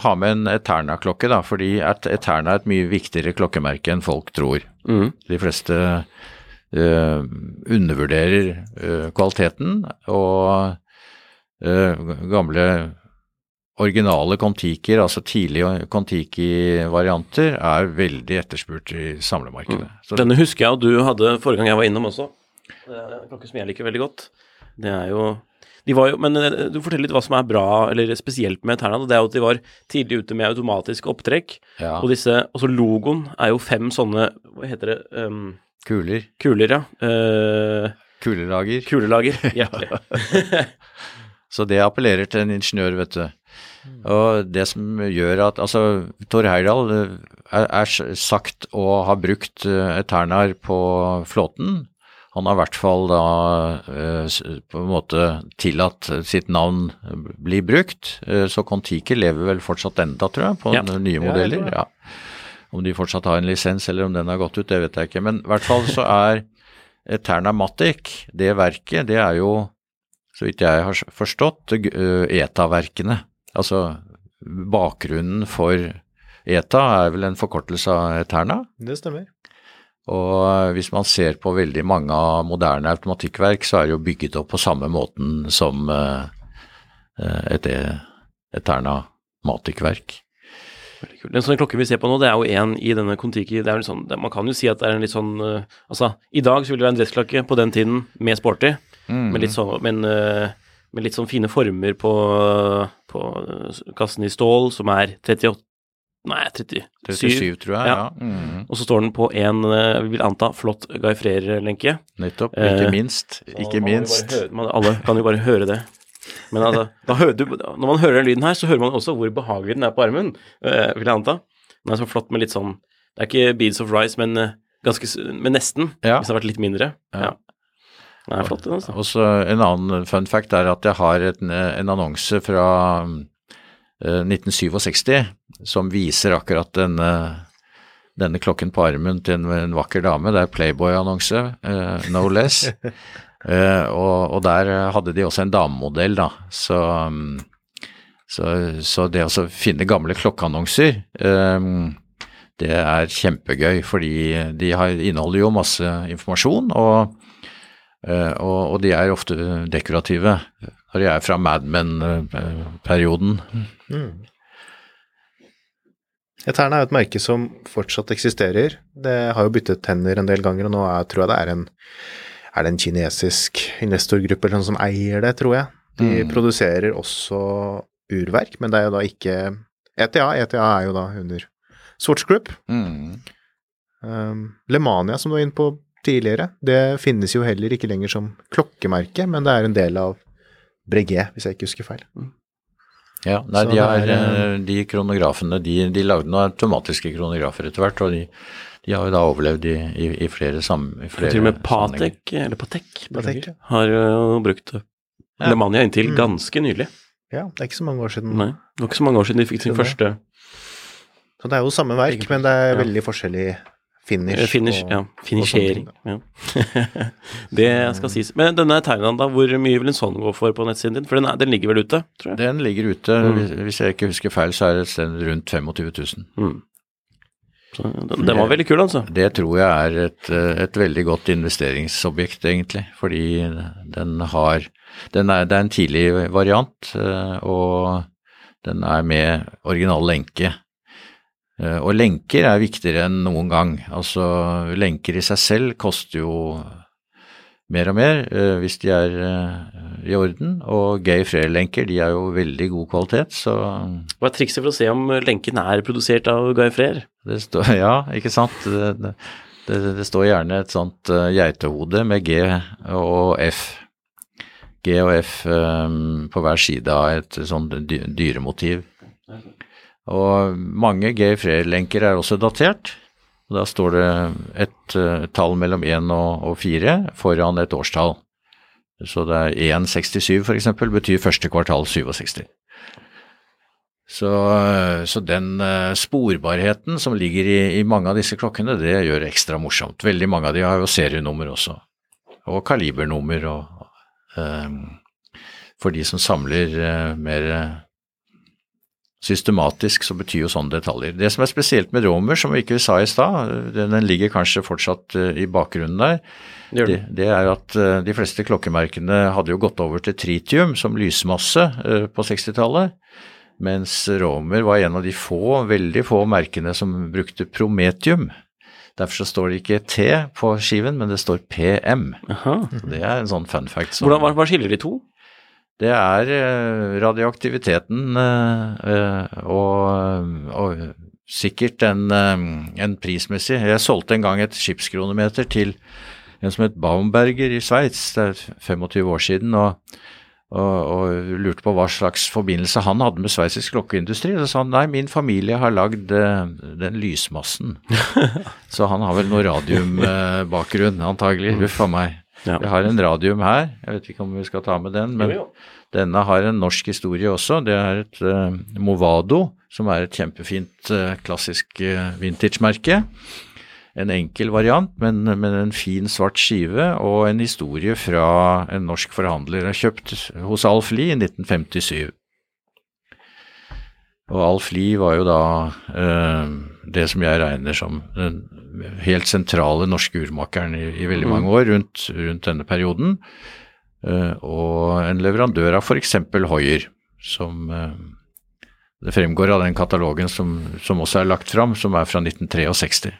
har med en Eterna-klokke, da, fordi Eterna er et mye viktigere klokkemerke enn folk tror. Mm. De fleste uh, undervurderer uh, kvaliteten, og gamle originale Kon-Tikier, altså tidlige Kon-Tiki-varianter, er veldig etterspurt i samlemarkedet. Så Denne husker jeg, og du hadde forrige gang jeg var innom også. Det er en klokke som jeg liker veldig godt. Det er jo de var jo, Men eh, du forteller litt hva som er bra, eller spesielt med Ternan. Det er jo at de var tidlig ute med automatisk opptrekk. ja, Og disse, også logoen er jo fem sånne Hva heter det? Um, kuler. kuler, ja. Uh, Kulelager. kulelager. Hjertelig. Så det appellerer til en ingeniør, vet du. Og det som gjør at Altså, Tor Heyerdahl eh, er, er sagt å ha brukt eh, Eternar på flåten. Han har i hvert fall da eh, på en måte tillatt sitt navn bli brukt. Eh, Så Kon-Tiki lever vel fortsatt enda, tror jeg, på Ja. nye modeller. Ja. Om de fortsatt har en lisens, eller om den har gått ut, det vet jeg ikke. Men i hvert fall så er Eterna Matic, det verket, det er jo, så vidt jeg har forstått, eh, ETA-verkene. Altså bakgrunnen for ETA er vel en forkortelse av Eterna. Det stemmer. Og eh, hvis man ser på veldig mange av moderne automatikkverk, så er det jo bygget opp på samme måten som eh, eh, et E- Eterna Matic-verk. Veldig kult. Den sånne klokken vi ser på nå, det er jo en i denne Kon-Tiki. Det er sånn, Man kan jo si at det er en litt sånn Altså, i dag så ville det være en dressklokke på den tiden med sporty, Mm. men litt sånn, men, uh, med litt sånn fine former på, på kassen i stål, som er 38 Nei, 37. 37, tror jeg. Ja. Ja. Mm. Og så står den på en, uh, vi vil anta, flott Guy Freyr-lenke. Nettopp. Eh, Ikke minst. Eh, Ikke minst. høre- man, alle kan jo bare høre det. Men altså, du, når man hører den lyden her, så hører man også hvor behagelig den er på armen, eh, vil jeg anta. Den er så flott med litt sånn Det er ikke Beads of Rice, men, eh, ganske, men nesten. Ja. Hvis det har vært litt mindre. Ja. Ja. Den er flott, den, altså. Og så en annen fun fact er at jeg har en, en annonse fra eh, 1967 som viser akkurat denne, denne klokken på armen til en, en vakker dame. Det er Playboy-annonse, uh, no less. uh, og, og der hadde de også en damemodell, da. Så, så, så det å finne gamle klokkeannonser um, det er kjempegøy, fordi de har, inneholder jo masse informasjon, og Eh, og, og de er ofte dekorative når de er fra Mad Men-perioden. Eterna er et merke som fortsatt eksisterer. Det har jo byttet tenner en del ganger, og nå er, tror jeg det er en er det en kinesisk investorgruppe eller noe som eier det, tror jeg. De Mm. produserer også urverk, men det er jo da ikke ETA. ETA er jo da under Swatch Group. Mm. Um, Lemania, som du var inne på tidligere, det finnes jo heller ikke lenger som klokkemerke, men det er en del av Breguet, hvis jeg ikke husker feil. Ja, nei, de, er, er, eh, eh, de kronografene de, de lagde noen automatiske kronografer etter hvert, og de, de har jo da overlevd i, i, i flere sammenhenger. Til og med. Patek, eller Patek, Patek, ja. har jo brukt Ja. Lemania inntil Mm. ganske nylig. Ja, det er ikke så mange år siden. Nei, det var ikke så mange år siden de fikk sin Det det. første Så det er jo samme verk, men det er veldig forskjellig finish. Eh, Finish, og- ja. Finishering. Ja. det skal sies. Men denne Thailand, da, hvor mye vil en sånn gå for på nettsiden din? For den, er, den ligger vel ute, tror jeg? Den ligger ute, Mm. hvis, jeg ikke husker feil, så er det et sted rundt 25 000. Mm. Så den, den var veldig kul, altså. Det tror jeg er et, et veldig godt investeringsobjekt, egentlig. Fordi den har den er, Det er en tidlig variant, eh, og Den er med original lenke. Eh, Og lenker er viktigere enn noen gang. Altså, lenker i seg selv koster jo mer og mer eh, hvis de er eh, i orden, og gay Frere-lenker de er jo veldig god kvalitet, så Hva er trikset for å se om lenken er produsert av Guy Frere? det står Ja, ikke sant. Det, det, det, står gjerne et sånt eh, geitehode med G og F. G og F på hver side av et sånt dyremotiv. dyremotiv. Og mange gay Frere-lenker er også datert. Da står det et uh, tall mellom 1 og, og 4 foran et årstall. Så det er 1,67 for eksempel, betyr første kvartal 67. Så, eh, så den eh, sporbarheten som ligger i, i mange av disse klokkene, det gjør det ekstra morsomt. Veldig mange av de har jo serienummer også, og kalibernummer. Og, um, for de som samler uh, mer systematisk, så betyr jo sånne detaljer. Det som er spesielt med Romer, som vi ikke sa i stad, den, ligger kanskje fortsatt eh, i bakgrunnen der, Det det, er at eh, de fleste klokkemerkene hadde jo gått over til tritium som lysmasse eh, på 60-tallet, mens Romer var en av de få, veldig få merkene som brukte prometium. Derfor så står det ikke T på skiven, men det står PM. Aha. Det er en sånn fun fact. som- Hvordan, hva skiller de to? Det er eh, radioaktiviteten eh, eh, og, og sikkert en, en prismessig Jeg solgte en gang et skipskronometer til en som het Baumberger i Sveits, det er 25 år siden, og, og, og lurte på hva slags forbindelse han hadde med sveitsisk klokkeindustri. Så sa han nei, min familie har lagd den lysmassen. så han har vel noe radiumbakgrunn, antagelig. Huff a meg. Ja. Vi har en radium her, jeg vet ikke om vi skal ta med den, men Jo, jo. denne har en norsk historie også. Det er et uh, Movado, som er et kjempefint uh, klassisk uh, vintage-merke. En enkel variant, men, men en fin svart skive, og en historie fra en norsk forhandler. Jeg har kjøpt hos Alf Lie i 1957. Og Alf Lie var jo da eh, det som jeg regner som den helt sentrale norske urmakeren i, i veldig mange år rundt, rundt denne perioden. Uh, og en leverandør av f.eks. Hoier, som uh, det fremgår av den katalogen som, som også er lagt fram, som er fra 1963.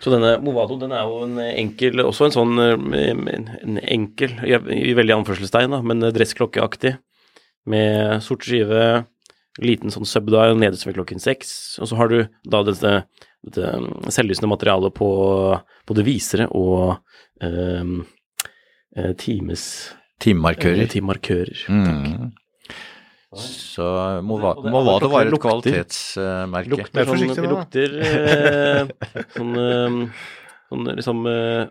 Så denne Movado den er jo en enkel, også en sånn eh, en enkel, i veldig anførselstegn, da, men dressklokkeaktig, med sort skive, liten sånn subdial nederst ved klokken seks, og så har du da dette, dette selvlysende materialet på både visere og eh, times Timemarkører. eh, timemarkører. Mm. Så må Og det- være var et lukter- kvalitetsmerke. Lukter sånn, det lukter eh, sånn, eh, sånn liksom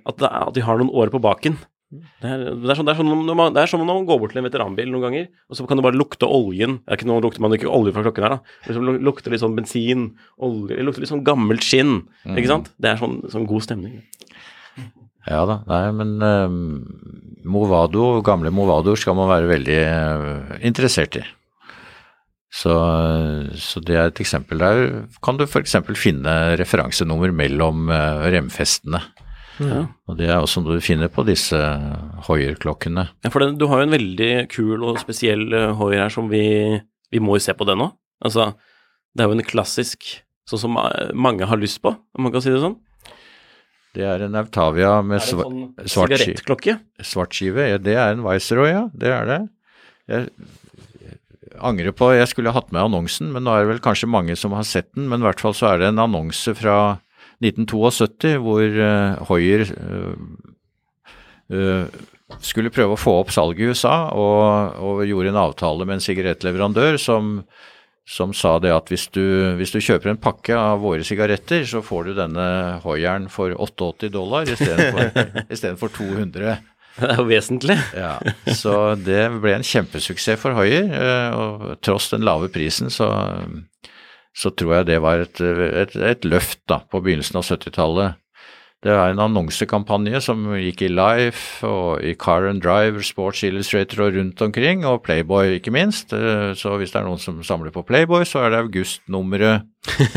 at, det er, at de har noen år på baken. Det er, det, er sånn, det, er sånn når man, det er som når man går bort til en veteranbil noen ganger, og så kan du bare lukte oljen. Det er ikke noe lukter man ikke olje fra klokken her, da. Det liksom lukter litt sånn bensin, olje, det lukter litt sånn gammelt skinn. Ikke sant? Det er sånn, sånn god stemning. Ja da, nei, men eh, Movado, gamle Movado skal man være veldig uh, interessert i. Så, så det er et eksempel der. Kan du f.eks. finne referansenummer mellom uh, remfestene. Ja. Og det er også noe du finner på disse Hoier-klokkene. Ja, for den, du har jo en veldig kul og spesiell uh, Hoier her som vi Vi må jo se på den nå. Altså, det er jo en klassisk sånn som uh, mange har lyst på, om man kan si det sånn. Det er en Autavia med Er det sånn svart skive. svart skive. Ja, det er en Viceroy, ja. Det er det. Jeg angrer på Jeg skulle hatt med annonsen, men nå er det vel kanskje mange som har sett den. Men i hvert fall så er det en annonse fra 1972 hvor uh, Hoier eh, eh, skulle prøve å få opp salget i USA, og, og gjorde en avtale med en sigarettleverandør som, som sa det at hvis du, hvis du kjøper en pakke av våre sigaretter, så får du denne Hoieren for 88 dollar istedenfor istedenfor 200. Det er jo vesentlig. Ja, så det ble en kjempesuksess for Hoier, eh, og tross den lave prisen så, så tror jeg det var et, et, et løft da, på begynnelsen av 70-tallet. Det er en annonsekampanje som gikk i Life og i Car and Drive, Sports Illustrator og rundt omkring, og Playboy ikke minst. Eh, Så hvis det er noen som samler på Playboy, så er det augustnummeret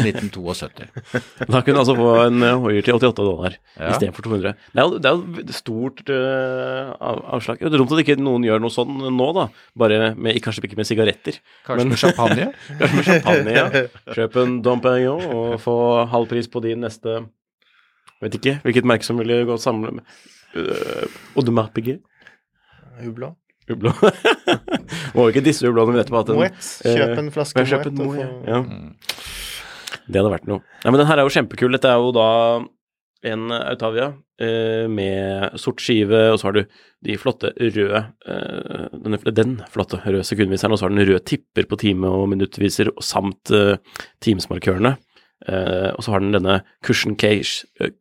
1972. Da kunne du altså få en eh, Hoier til 88 dollar Ja. istedenfor 200. Det er det er jo stort uh, avslag. Det er dumt at ikke noen gjør noe sånn nå, da. Bare med, kanskje ikke med sigaretter. Kanskje med champagne? Kanskje med champagne, ja. Kjøp en Dom Perignon og få halv pris på din neste Vet ikke hvilket merke som ville gått sammen med uh, Audemars Piguet. Ubla. Ubla. Må ikke disse hublåene, vite på at en, Moet. Kjøp en flaske en Moet. og Moët, ja. Det hadde vært noe. Nei, men den her er jo kjempekul. Dette er jo da en Autavia eh, med sort skive, og så har du de flotte røde eh, den, Den flotte røde sekundviseren, og så har den røde tipper på time- og minuttviser, og samt eh, timesmarkørene. Eh, og så har den denne cushion eh,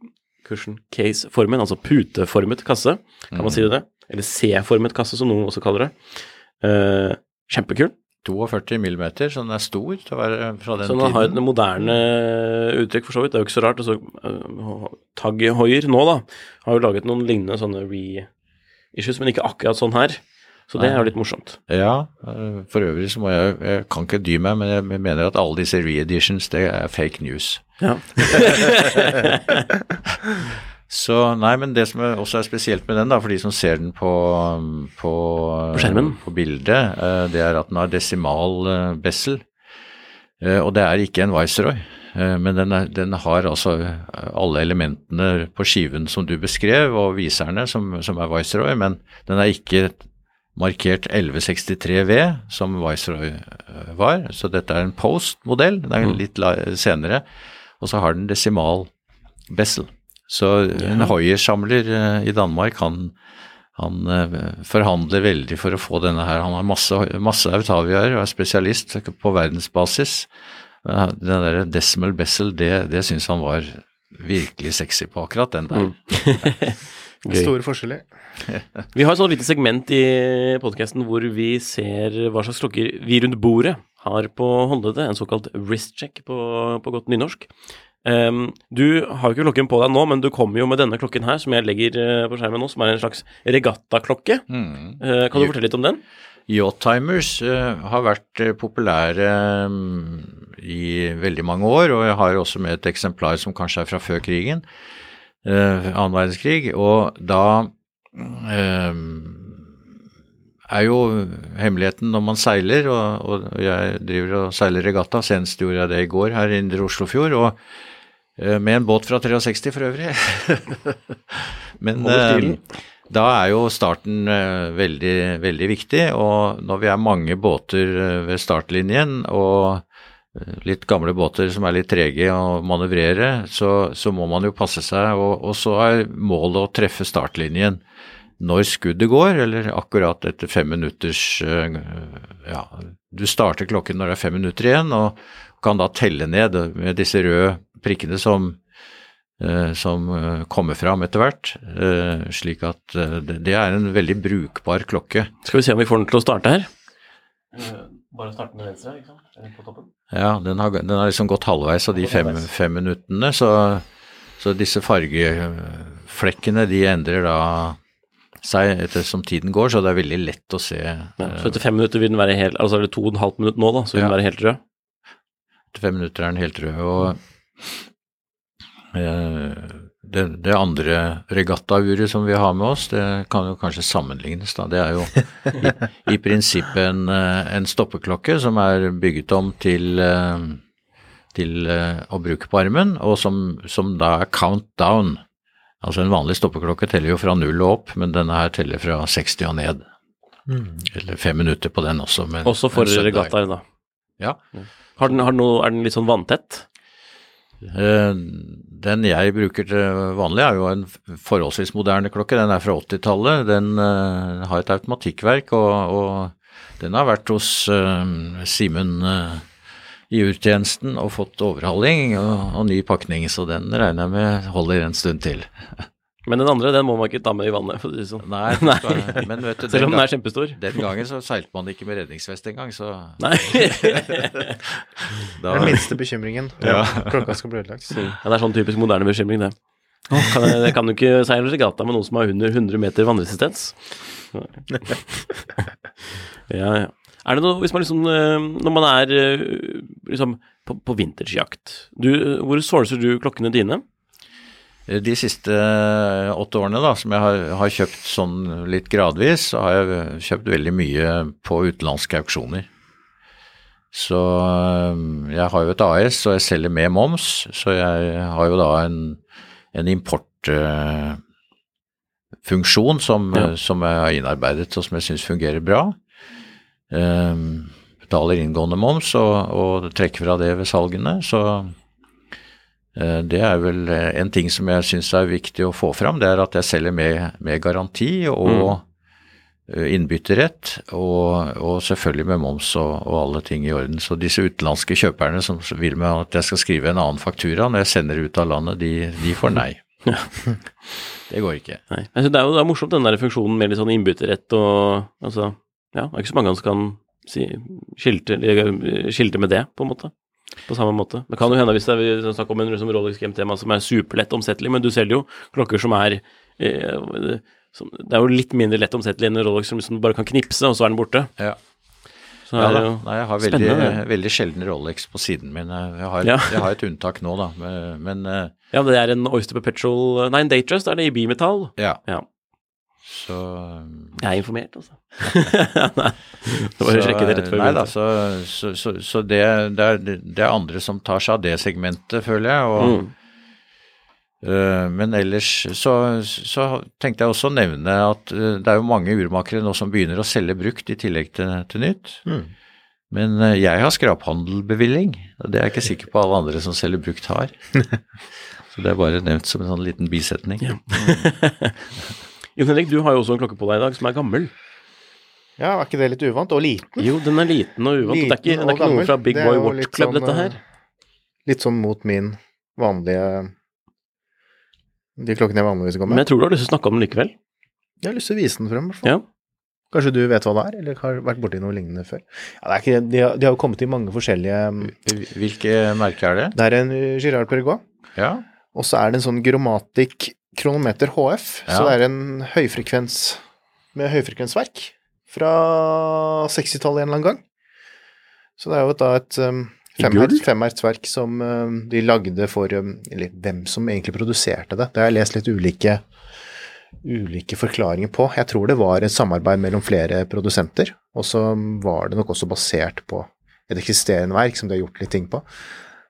cushion case-formen, altså puteformet kasse, kan man si det? Eller C-formet kasse, som noen også kaller det. Eh, kjempekul. 42 millimeter, så den er stor til å være fra den Så den har et moderne uttrykk, for så vidt. Det er jo ikke så rart. Altså, uh, Tag Hoier nå, da, har jo laget noen lignende sånne re-issues, men ikke akkurat sånn her. Så det er jo litt morsomt. Ja, for øvrig så må jeg Jeg kan ikke dy meg, men jeg mener at alle disse re-editions, det er fake news. Ja. Så nei, men det som også er spesielt med den, da, for de som ser den på, på, På skjermen. på bildet, eh, det er at den har desimal eh, bessel. Eh, Og det er ikke en Viceroy, men den, er, den har altså alle elementene på skiven som du beskrev, og viserne som, som er Viceroy, men den er ikke markert 1163V, som Viceroy eh, var. Så dette er en Post-modell, Det er litt senere. Og så har den desimal bessel. Så en Hoier-samler eh, i Danmark, han, han eh, forhandler veldig for å få denne her. Han har masse, masse Autaviaer og er spesialist på verdensbasis. Den der decimal bessel, det, det syns han var virkelig sexy på akkurat den der. Gøy. Store forskjeller. Vi har et sånt lite segment i podkasten hvor vi ser hva slags klokker vi rundt bordet har på håndleddet, en såkalt wrist check på, på godt nynorsk. Um, du har jo ikke klokken på deg nå, men du kommer jo med denne klokken her, som jeg legger eh, på skjermen nå, som er en slags regattaklokke. Eh, kan du fortelle litt om den? Yachttimers uh, har vært eh, populære um, i veldig mange år, og jeg har også med et eksemplar som kanskje er fra før krigen, uh, annen verdenskrig, og da eh, er jo hemmeligheten når man seiler, og, og jeg driver og seiler regatta, senest gjorde jeg det i går her i Indre Oslofjord, og eh, med en båt fra 63 for øvrig. Men eh, da er jo starten eh, veldig, veldig viktig, og når vi er mange båter eh, ved startlinjen, og eh, litt gamle båter som er litt trege å manøvrere, så, så må man jo passe seg, og, og så er målet å treffe startlinjen når skuddet går, eller akkurat etter fem minutters eh, Ja, du starter klokken når det er fem minutter igjen, og kan da telle ned med disse røde prikkene som eh, som eh, kommer fram etter hvert, eh, slik at eh, det, det er en veldig brukbar klokke. Skal vi se om vi får den til å starte her. Bare starte med venstre, ikke sant? Eller På toppen. Ja, den har, den har liksom gått halvveis av de fem, fem minuttene, så, så disse fargeflekkene de endrer da seg etter som tiden går, så det er veldig lett å se. Ja, eh, så etter fem minutter vil den være helt Altså er det to og en halv minutt nå, da, så vil den være helt rød. Etter fem minutter er den helt rød. Og eh, det, det andre regattauret som vi har med oss, det kan jo kanskje sammenlignes, da. Det er jo i, i prinsippet en, eh, en stoppeklokke som er bygget om til eh, til eh, å bruke på armen, og som, som da er countdown. Altså en vanlig stoppeklokke teller jo fra null og opp, men denne her teller fra 60 og ned. Eller fem minutter på den også. Men, Også for regattaer, da. Ja. Har den, har den noe, er den litt sånn vanntett? Eh, Den jeg bruker til vanlig er jo en forholdsvis moderne klokke. Den er fra 80-tallet. Den eh, har et automatikkverk, og, og den har vært hos uh, Simen eh, i urtjenesten og fått overhaling og, og ny pakning, så den regner jeg med holder en stund til. Men den andre, den må man ikke ta med i vannet, for å si det sånn. Nei, Nei. men vet du, Selv om den er kjempestor. Den gangen så seilte man ikke med redningsvest engang, så Nei. Det er den minste bekymringen. Ja. Klokka skal bli ødelagt. ja, det er sånn typisk moderne bekymring, det. Kan, jeg, kan du ikke seile regatta med noen som har under 100 meter vannresistens? ja, ja. Er det noe, hvis man liksom, eh, når man er eh, liksom på, på vintersjakt, hvor sourcer du klokkene dine? De siste eh, åtte årene da, som jeg har, har kjøpt sånn litt gradvis, så har jeg kjøpt veldig mye på utenlandske auksjoner. Så eh, jeg har jo et AS, og jeg selger med moms, så jeg har jo da en, en importfunksjon som, Ja. som jeg har innarbeidet, og som jeg syns fungerer bra. Um, betaler inngående moms og, og trekker fra det ved salgene, så Eh, Det er vel eh, en ting som jeg syns er viktig å få fram, det er at jeg selger med, med garanti og mm. innbytterrett, og, og selvfølgelig med moms og, og alle ting i orden. Så disse utenlandske kjøperne som vil med at jeg skal skrive en annen faktura når jeg sender ut av landet, de, de får nei. Det går ikke. Nei. Altså, det er jo det er morsomt den der funksjonen med litt sånn innbytterrett og altså, ja, det er ikke så mange som kan si, skilte, skilte med det, på en måte. På samme måte. Det kan jo hende hvis det er vi snakker om en liksom Rolex GMT-tema som er superlett omsettelig, men du selger jo klokker som er eh, som, Det er jo litt mindre lett omsettelig enn en Rolex som liksom bare kan knipse, og så er den borte. Ja. Så Ja er da. det jo Nei, jeg har veldig, veldig sjelden Rolex på siden min. Jeg har, Ja. jeg har et unntak nå, da, men, men eh, Ja, det er en Oyster Perpetual Nei, en Datejust er det i bimetall. ja. Ja. Så Jeg er informert, altså. Så, sjekke det rett før. Nei da, så, så, så, så det, det, er, det er andre som tar seg av det segmentet, føler jeg. Og, Mm. uh, men ellers så, så tenkte jeg også å nevne at uh, det er jo mange urmakere nå som begynner å selge brukt i tillegg til, til nytt. Mm. Men uh, jeg har skraphandelbevilling, og det er jeg ikke sikker på alle andre som selger brukt har. så det er bare nevnt som en sånn liten bisetning. Ja. Jon Henrik, du har jo også en klokke på deg i dag som er gammel. Ja, er ikke det litt uvant? Og liten? Jo, den er liten og uvant. det er ikke, det er ikke noe fra Big Boy Watch Club, sånn, dette her. Litt sånn mot min vanlige De klokkene jeg vanligvis går Men jeg tror du har lyst til å snakke om den likevel. Jeg har lyst til å vise den frem, i hvert fall. Ja. Kanskje du vet hva det er, eller har vært borti noe lignende før? Ja, det er ikke, de, har, de har jo kommet i mange forskjellige Hvilke merker er det? Det er en uh, Girard Perregaux, Ja, og så er det en sånn Gromatic kronometer HF. Så det er en høyfrekvens med høyfrekvensverk fra 60-tallet en eller annen gang. Så det er jo da et um, femhertsverk fem som um, de lagde for um, Eller hvem som egentlig produserte det. Det har jeg lest litt ulike, ulike forklaringer på. Jeg tror det var et samarbeid mellom flere produsenter, og så var det nok også basert på et eksisterende verk som de har gjort litt ting på.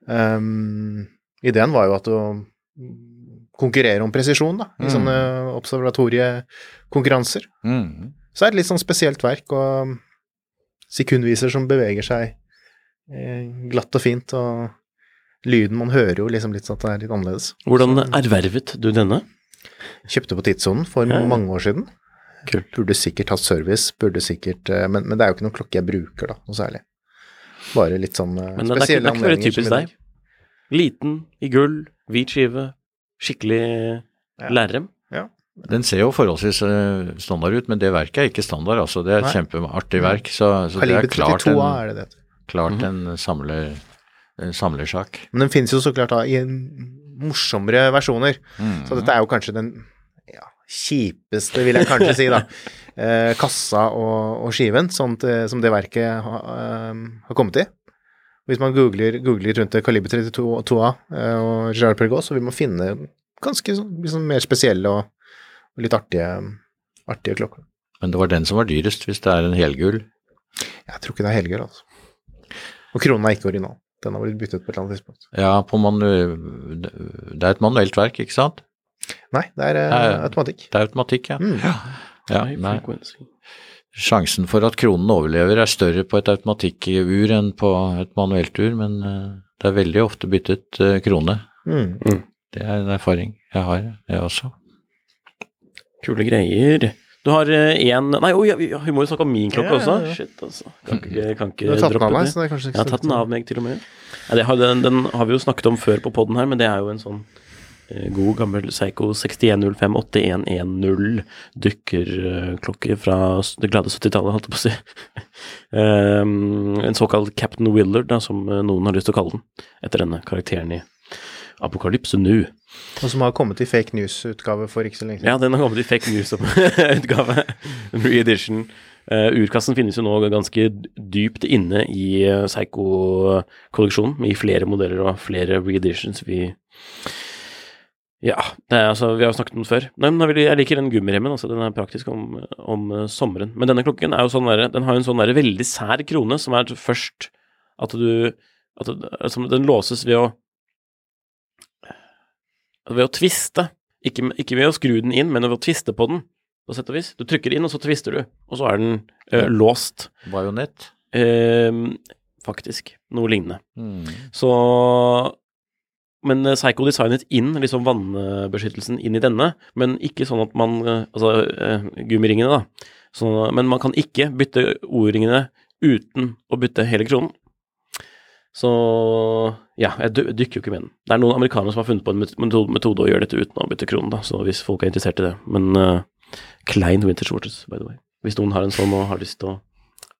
Um, ideen var jo at å konkurrere om presisjon, da, i Mm. sånne observatoriekonkurranser. mm. Så er det litt sånn spesielt verk, og sekundviser som beveger seg eh, glatt og fint, og lyden man hører jo liksom litt sånn at det er litt annerledes. Hvordan ervervet du denne? Kjøpte på tidssonen for Ja, mange år siden. Kult. Burde sikkert hatt service, burde sikkert eh, men, men det er jo ikke noen klokke jeg bruker, da, noe særlig. Bare litt sånn spesielle anledninger. Men det er ikke, det er ikke typisk deg. Liten, i gull, hvit skive, skikkelig Ja. lærrem. Den ser jo forholdsvis eh, standard ut, men det verket er ikke standard. altså Det er et kjempeartig verk. Så, så det er klart 32 en, er det det Klart mm -hmm. en samler, en samlersak. Men den finnes jo så klart da i morsommere versjoner. Mm. Så dette er jo kanskje den ja, kjipeste, vil jeg kanskje si, da. Eh, kassa og, og skiven, sånt som det verket ha, eh, har kommet i. Hvis man googler, googler rundt det Kaliber 32A eh, og Gerard Perregaux, så vil man finne ganske sånn, liksom mer spesielle og, og litt artige, artige klokker. Men det var den som var dyrest, hvis det er en helgull. Jeg tror ikke det er helgull, altså. Og kronen er ikke original. Den har blitt byttet på et eller annet tidspunkt. Ja, på manu det er et manuelt verk, ikke sant? Nei, det er det Ja, ja. automatikk. Det er automatikk, ja. Mm. ja ja nei. Sjansen for at kronen overlever er større på et automatikkur enn på et manuelt ur, men eh, det er veldig ofte byttet eh, krone. Mm. Det er en erfaring jeg har, jeg også. Kule greier. Du har én Nei, oi, vi, vi må jo snakke om min klokke Ja, ja, også. Shit, altså. Kan ikke, kan Du har tatt den av meg, så det er kanskje ikke Jeg har tatt den av meg til og med. Ja, det har, den, den har vi jo snakket om før på poden her, men det er jo en sånn eh, god gammel Seiko 6105-8110 dykkerklokke fra det glade 70-tallet, holdt jeg på å si. Um, en såkalt Captain Willard, da, som eh, noen har lyst til å kalle den, etter denne karakteren i Apokalypse NU. Og som har kommet i fake news-utgave for ikke så lenge siden. Ja, den har kommet i fake news-utgave. Re-edition. Uh, urkassen finnes jo nå ganske dypt inne i Psycho-kolleksjonen, i flere modeller og flere re-editions. Vi Ja, det er, altså, vi har jo snakket om den før. Nei, men jeg liker den gummiremmen, altså, den er praktisk om, om uh, sommeren. Men denne klokken er jo sånn der, den har jo en sånn der veldig sær krone, som er først at du at det, altså, Den låses ved å ved å tviste. Ikke, ikke, ved å skru den inn, men ved å tviste på den, på sett og vis. Du trykker inn, og så tvister du, og så er den uh, låst. Bajonett? Uh, faktisk. Noe lignende. Mm. Så Men uh, Psycho designet inn liksom vannbeskyttelsen inn i denne, men ikke sånn at man Altså gummiringene, da. Så, men man kan ikke bytte O-ringene uten å bytte hele kronen. Så ja, jeg dykker jo ikke med den. Det er noen amerikanere som har funnet på en metode, metode å gjøre dette uten å bytte kronen, da, så hvis folk er interessert i det. Men uh, klein winter shorts, by the way. Hvis noen har en sånn og har lyst til å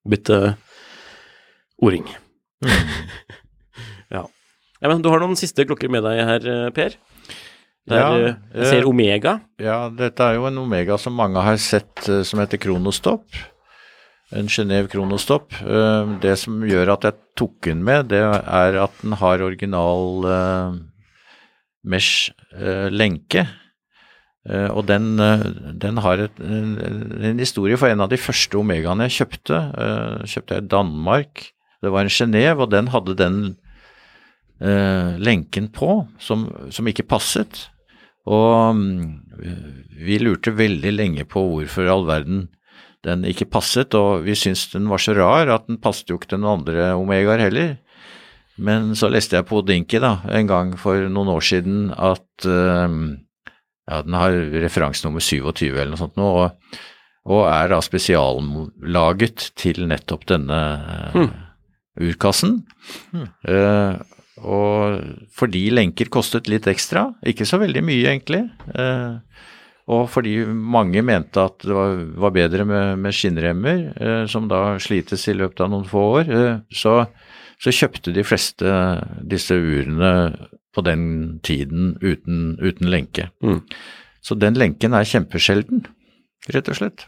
bytte O-ring. Mm. ja. Ja. Men du har noen siste klokker med deg her, eh, Per? Der, ja, jeg ser Omega. Ja, dette er jo en Omega som mange har sett som heter Kronostopp en Genéve Kronostopp. Eh, det som gjør at jeg tok den med, det er at den har original mesh-lenke. Og den, den har et, en, en, historie for en av de første Omegaene jeg kjøpte. kjøpte jeg i Danmark. Det var en Genéve, og den hadde den lenken på som, som, ikke passet. Og um, vi lurte veldig lenge på hvorfor i all verden den ikke passet, og vi syntes den var så rar at den passet jo ikke den andre Omegaer heller. Men så leste jeg på Dinky da, en gang for noen år siden at uh, ja, den har referansenummer 27 eller noe sånt nå, og, og, er da spesiallaget til nettopp denne uh, hmm. urkassen. Mm. Uh, og fordi lenker kostet litt ekstra, ikke så veldig mye egentlig, uh, og fordi mange mente at det var, bedre med, skinnremmer, eh, som da slites i løpet av noen få år, eh, så, så, kjøpte de fleste disse urene på den tiden uten, uten lenke. Mm. Så den lenken er kjempesjelden, rett og slett.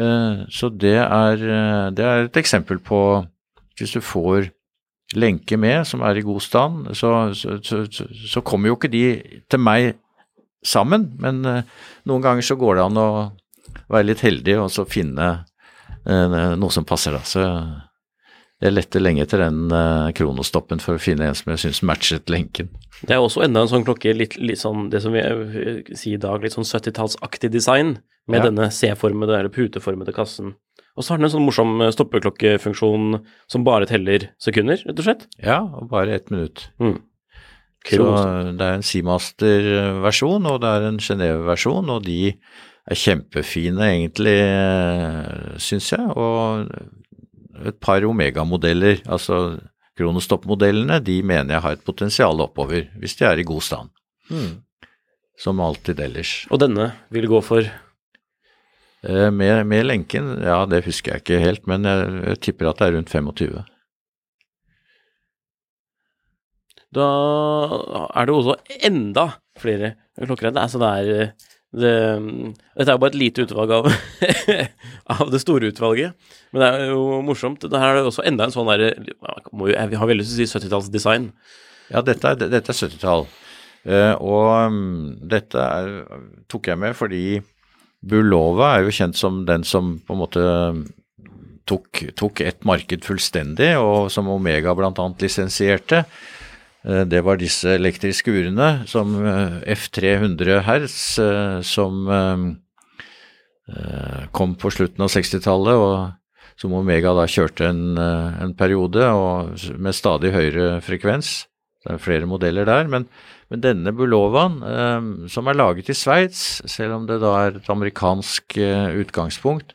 Eh, så det er, det er et eksempel på Hvis du får lenke med som er i god stand, så, så, så, så kommer jo ikke de til meg sammen, men uh, noen ganger så går det an å være litt heldig og så finne uh, noe som passer da. Så jeg lette lenge etter den uh, kronostoppen for å finne en som jeg syns matchet lenken. Det er også enda en sånn klokke, litt, litt sånn det som vi sier i dag, litt sånn 70-tallsaktig design, med ja. denne C-formede eller puteformede kassen. Og så har den en sånn morsom stoppeklokkefunksjon som bare teller sekunder, rett og slett. Ja, og bare ett minutt. Mm. Så det er en Seamaster-versjon, og det er en Genéve-versjon, og de er kjempefine egentlig, syns jeg. Og et par Omega-modeller, altså Kronostopp-modellene, de mener jeg har et potensial oppover, hvis de er i god stand. Mm. Som alltid ellers. Og denne vil gå for? Eh, med, med, lenken, ja det husker jeg ikke helt, men jeg, jeg tipper at det er rundt 25. Da er det også enda flere klokker. Altså det er det, Dette er jo bare et lite utvalg av, av det store utvalget, men det er jo morsomt. Det her er også enda en sånn derre Jeg har veldig lyst til å si 70-tallsdesign. Ja, dette er, dette er 70-tall. Uh, eh, og um, dette er, tok jeg med fordi Bulova er jo kjent som den som på en måte tok, tok et marked fullstendig, og som Omega bl.a. lisensierte. Eh, det var disse elektriske urene som eh, F300 hertz, eh, som kom på slutten av 60-tallet, og som Omega da kjørte en, en periode, og med stadig høyere frekvens. Det er flere modeller der, men, men denne Bulovaen, som er laget i Sveits, selv om det da er et amerikansk utgangspunkt,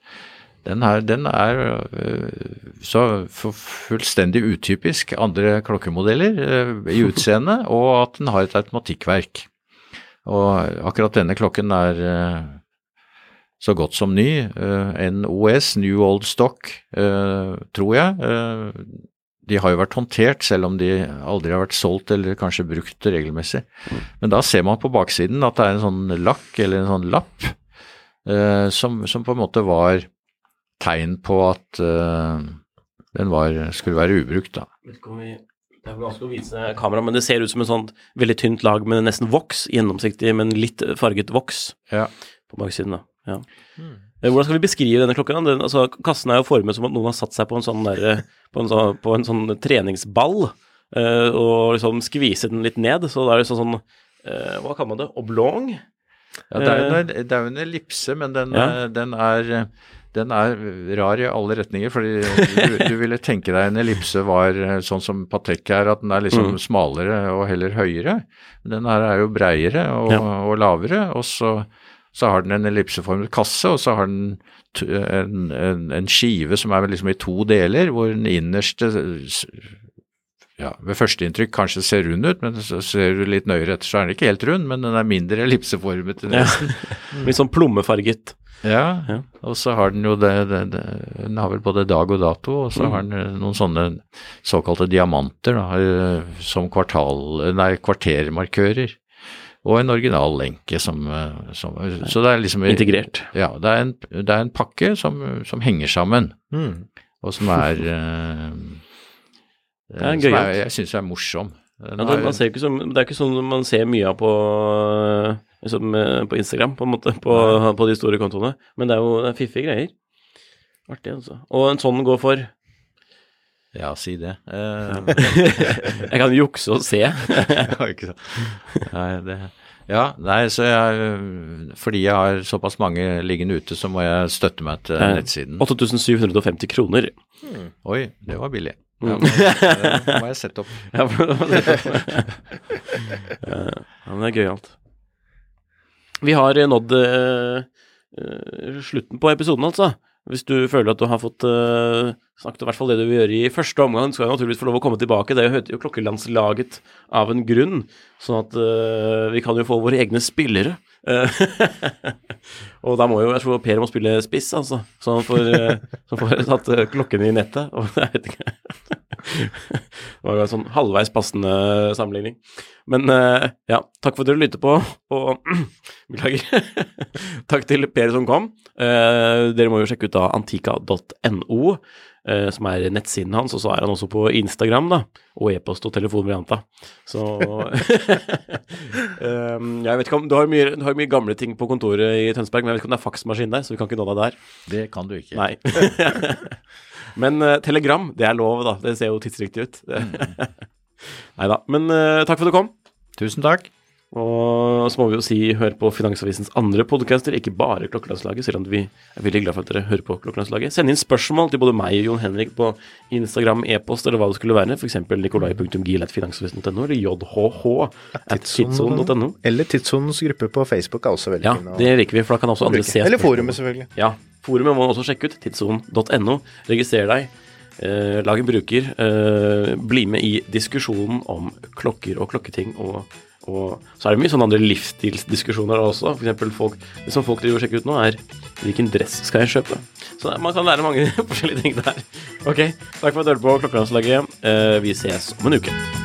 den, her, den er eh, så fullstendig utypisk andre klokkemodeller øh, i utseende, og at den har et automatikkverk. Og akkurat denne klokken er øh, så godt som ny. NOS, OS, New Old Stock, tror jeg. De har jo vært håndtert, selv om de aldri har vært solgt eller kanskje brukt regelmessig. Men da ser man på baksiden at det er en sånn lakk eller en sånn lapp eh, som, som, på en måte var tegn på at eh, den var, skulle være ubrukt. da. Det er vanskelig å vise kamera, men det ser ut som en sånn veldig tynt lag med nesten voks, gjennomsiktig, men litt farget voks Ja. på baksiden. da. Ja. Eh, Hvordan skal vi beskrive denne klokka? Den, altså, kassen er jo formet som at noen har satt seg på en sånn, der, på en sånn, på en sånn treningsball uh, og liksom skviset den litt ned. Så det er liksom sånn uh, Hva kaller man det? Oblong? Ja, det, er jo en, ellipse, men den, Ja. eh, den, er, den er rar i alle retninger. fordi du, du ville tenke deg en ellipse var eh, sånn som Patek er, at den er liksom Mm. smalere og heller høyere. Men den her er jo breiere og, Ja. og lavere, og så, så har den en ellipseformet kasse, og så har den en, en, en skive som er liksom i to deler, hvor den innerste ja, ved førsteinntrykk kanskje ser rund ut, men så ser du litt nøyere etter, så er den ikke helt rund, men den er mindre ellipseformet Ja. Litt sånn plommefarget. Ja, Ja. og så har den jo det, det, det Den har vel både dag og dato, og så Mm. har den eh, noen sånne såkalte diamanter da, eh, som kvartal, nei, kvartermarkører. Og en originallenke som, eh, som Så det er liksom Integrert. Ja, det er en, det er en pakke som, som henger sammen, Mm. og som er eh, Det er en gøyalt. Jeg syns er morsom. Ja, det, man ser ikke som, det er ikke sånn man ser mye av på, liksom, på Instagram, på en måte, på, på de store kontoene. Men det er jo det er fiffige greier. Artig, altså. Og en sånn går for Ja, si det. Eh, Jeg kan jukse og se. Nei, det Ja, nei, så jeg Fordi jeg har såpass mange liggende ute, så må jeg støtte meg til Eh, nettsiden. 8750 kroner. Oi, det var billig. Mm. Ja, men, det må jeg sette opp. Ja, men det er gøyalt. Vi har nådd uh, slutten på episoden, altså. Hvis du føler at du har fått uh, snakket om hvert fall det du vil gjøre i første omgang, skal jeg naturligvis få lov å komme tilbake. Det heter jo Klokkelandslaget av en grunn, sånn at uh, vi kan jo få våre egne spillere. Eh, og da må jo, jeg tror Per må spille spiss, altså. Så han får, øh, så får tatt øh, klokken i nettet. Og jeg vet ikke. Det var en sånn halvveis passende sammenligning. Men eh, ja, takk for at dere lytter på, og beklager. takk til Per som kom. Eh, dere må jo sjekke ut da antika.no, eh, som er nettsiden hans, og så er han også på Instagram, da, og e-post og telefonvarianta. Så eh, Jeg vet ikke om du har, mye, du har mye gamle ting på kontoret i Tønsberg, men jeg vet ikke om det er faksmaskin der, så vi kan ikke nå deg der. Det kan du ikke. Nei. Men uh, telegram, det er lov, da. Det ser jo tidsriktig ut. Nei da. Men uh, takk for at du kom. Tusen takk. Og så må vi jo si hør på Finansavisens andre podcaster, ikke bare Klokkelandslaget, selv om vi er veldig glad for at dere hører på Klokkelandslaget. Send inn spørsmål til både meg og Jon Henrik på Instagram, e-post eller hva det skulle være, f.eks. nikolai.gil.finansavisen.no eller jhh.tidsson.no. Eller Tidssonens gruppe på Facebook er også veldig Ja, fin. Ja, det liker vi, for da kan også andre se Eller forumet, selvfølgelig. Ja, forumet må man også sjekke ut. Tidssonen.no. Registrer deg. Eh, lag en bruker. Eh, bli med i diskusjonen om klokker og klokketing. Og, og så er det mye sånne andre livsstilsdiskusjoner også. For folk, det som folk driver og sjekker ut nå, er hvilken dress skal jeg kjøpe? Så man kan lære mange forskjellige ting der. Ok, takk for at du hørte på Klokkelandslaget. Eh, vi ses om en uke.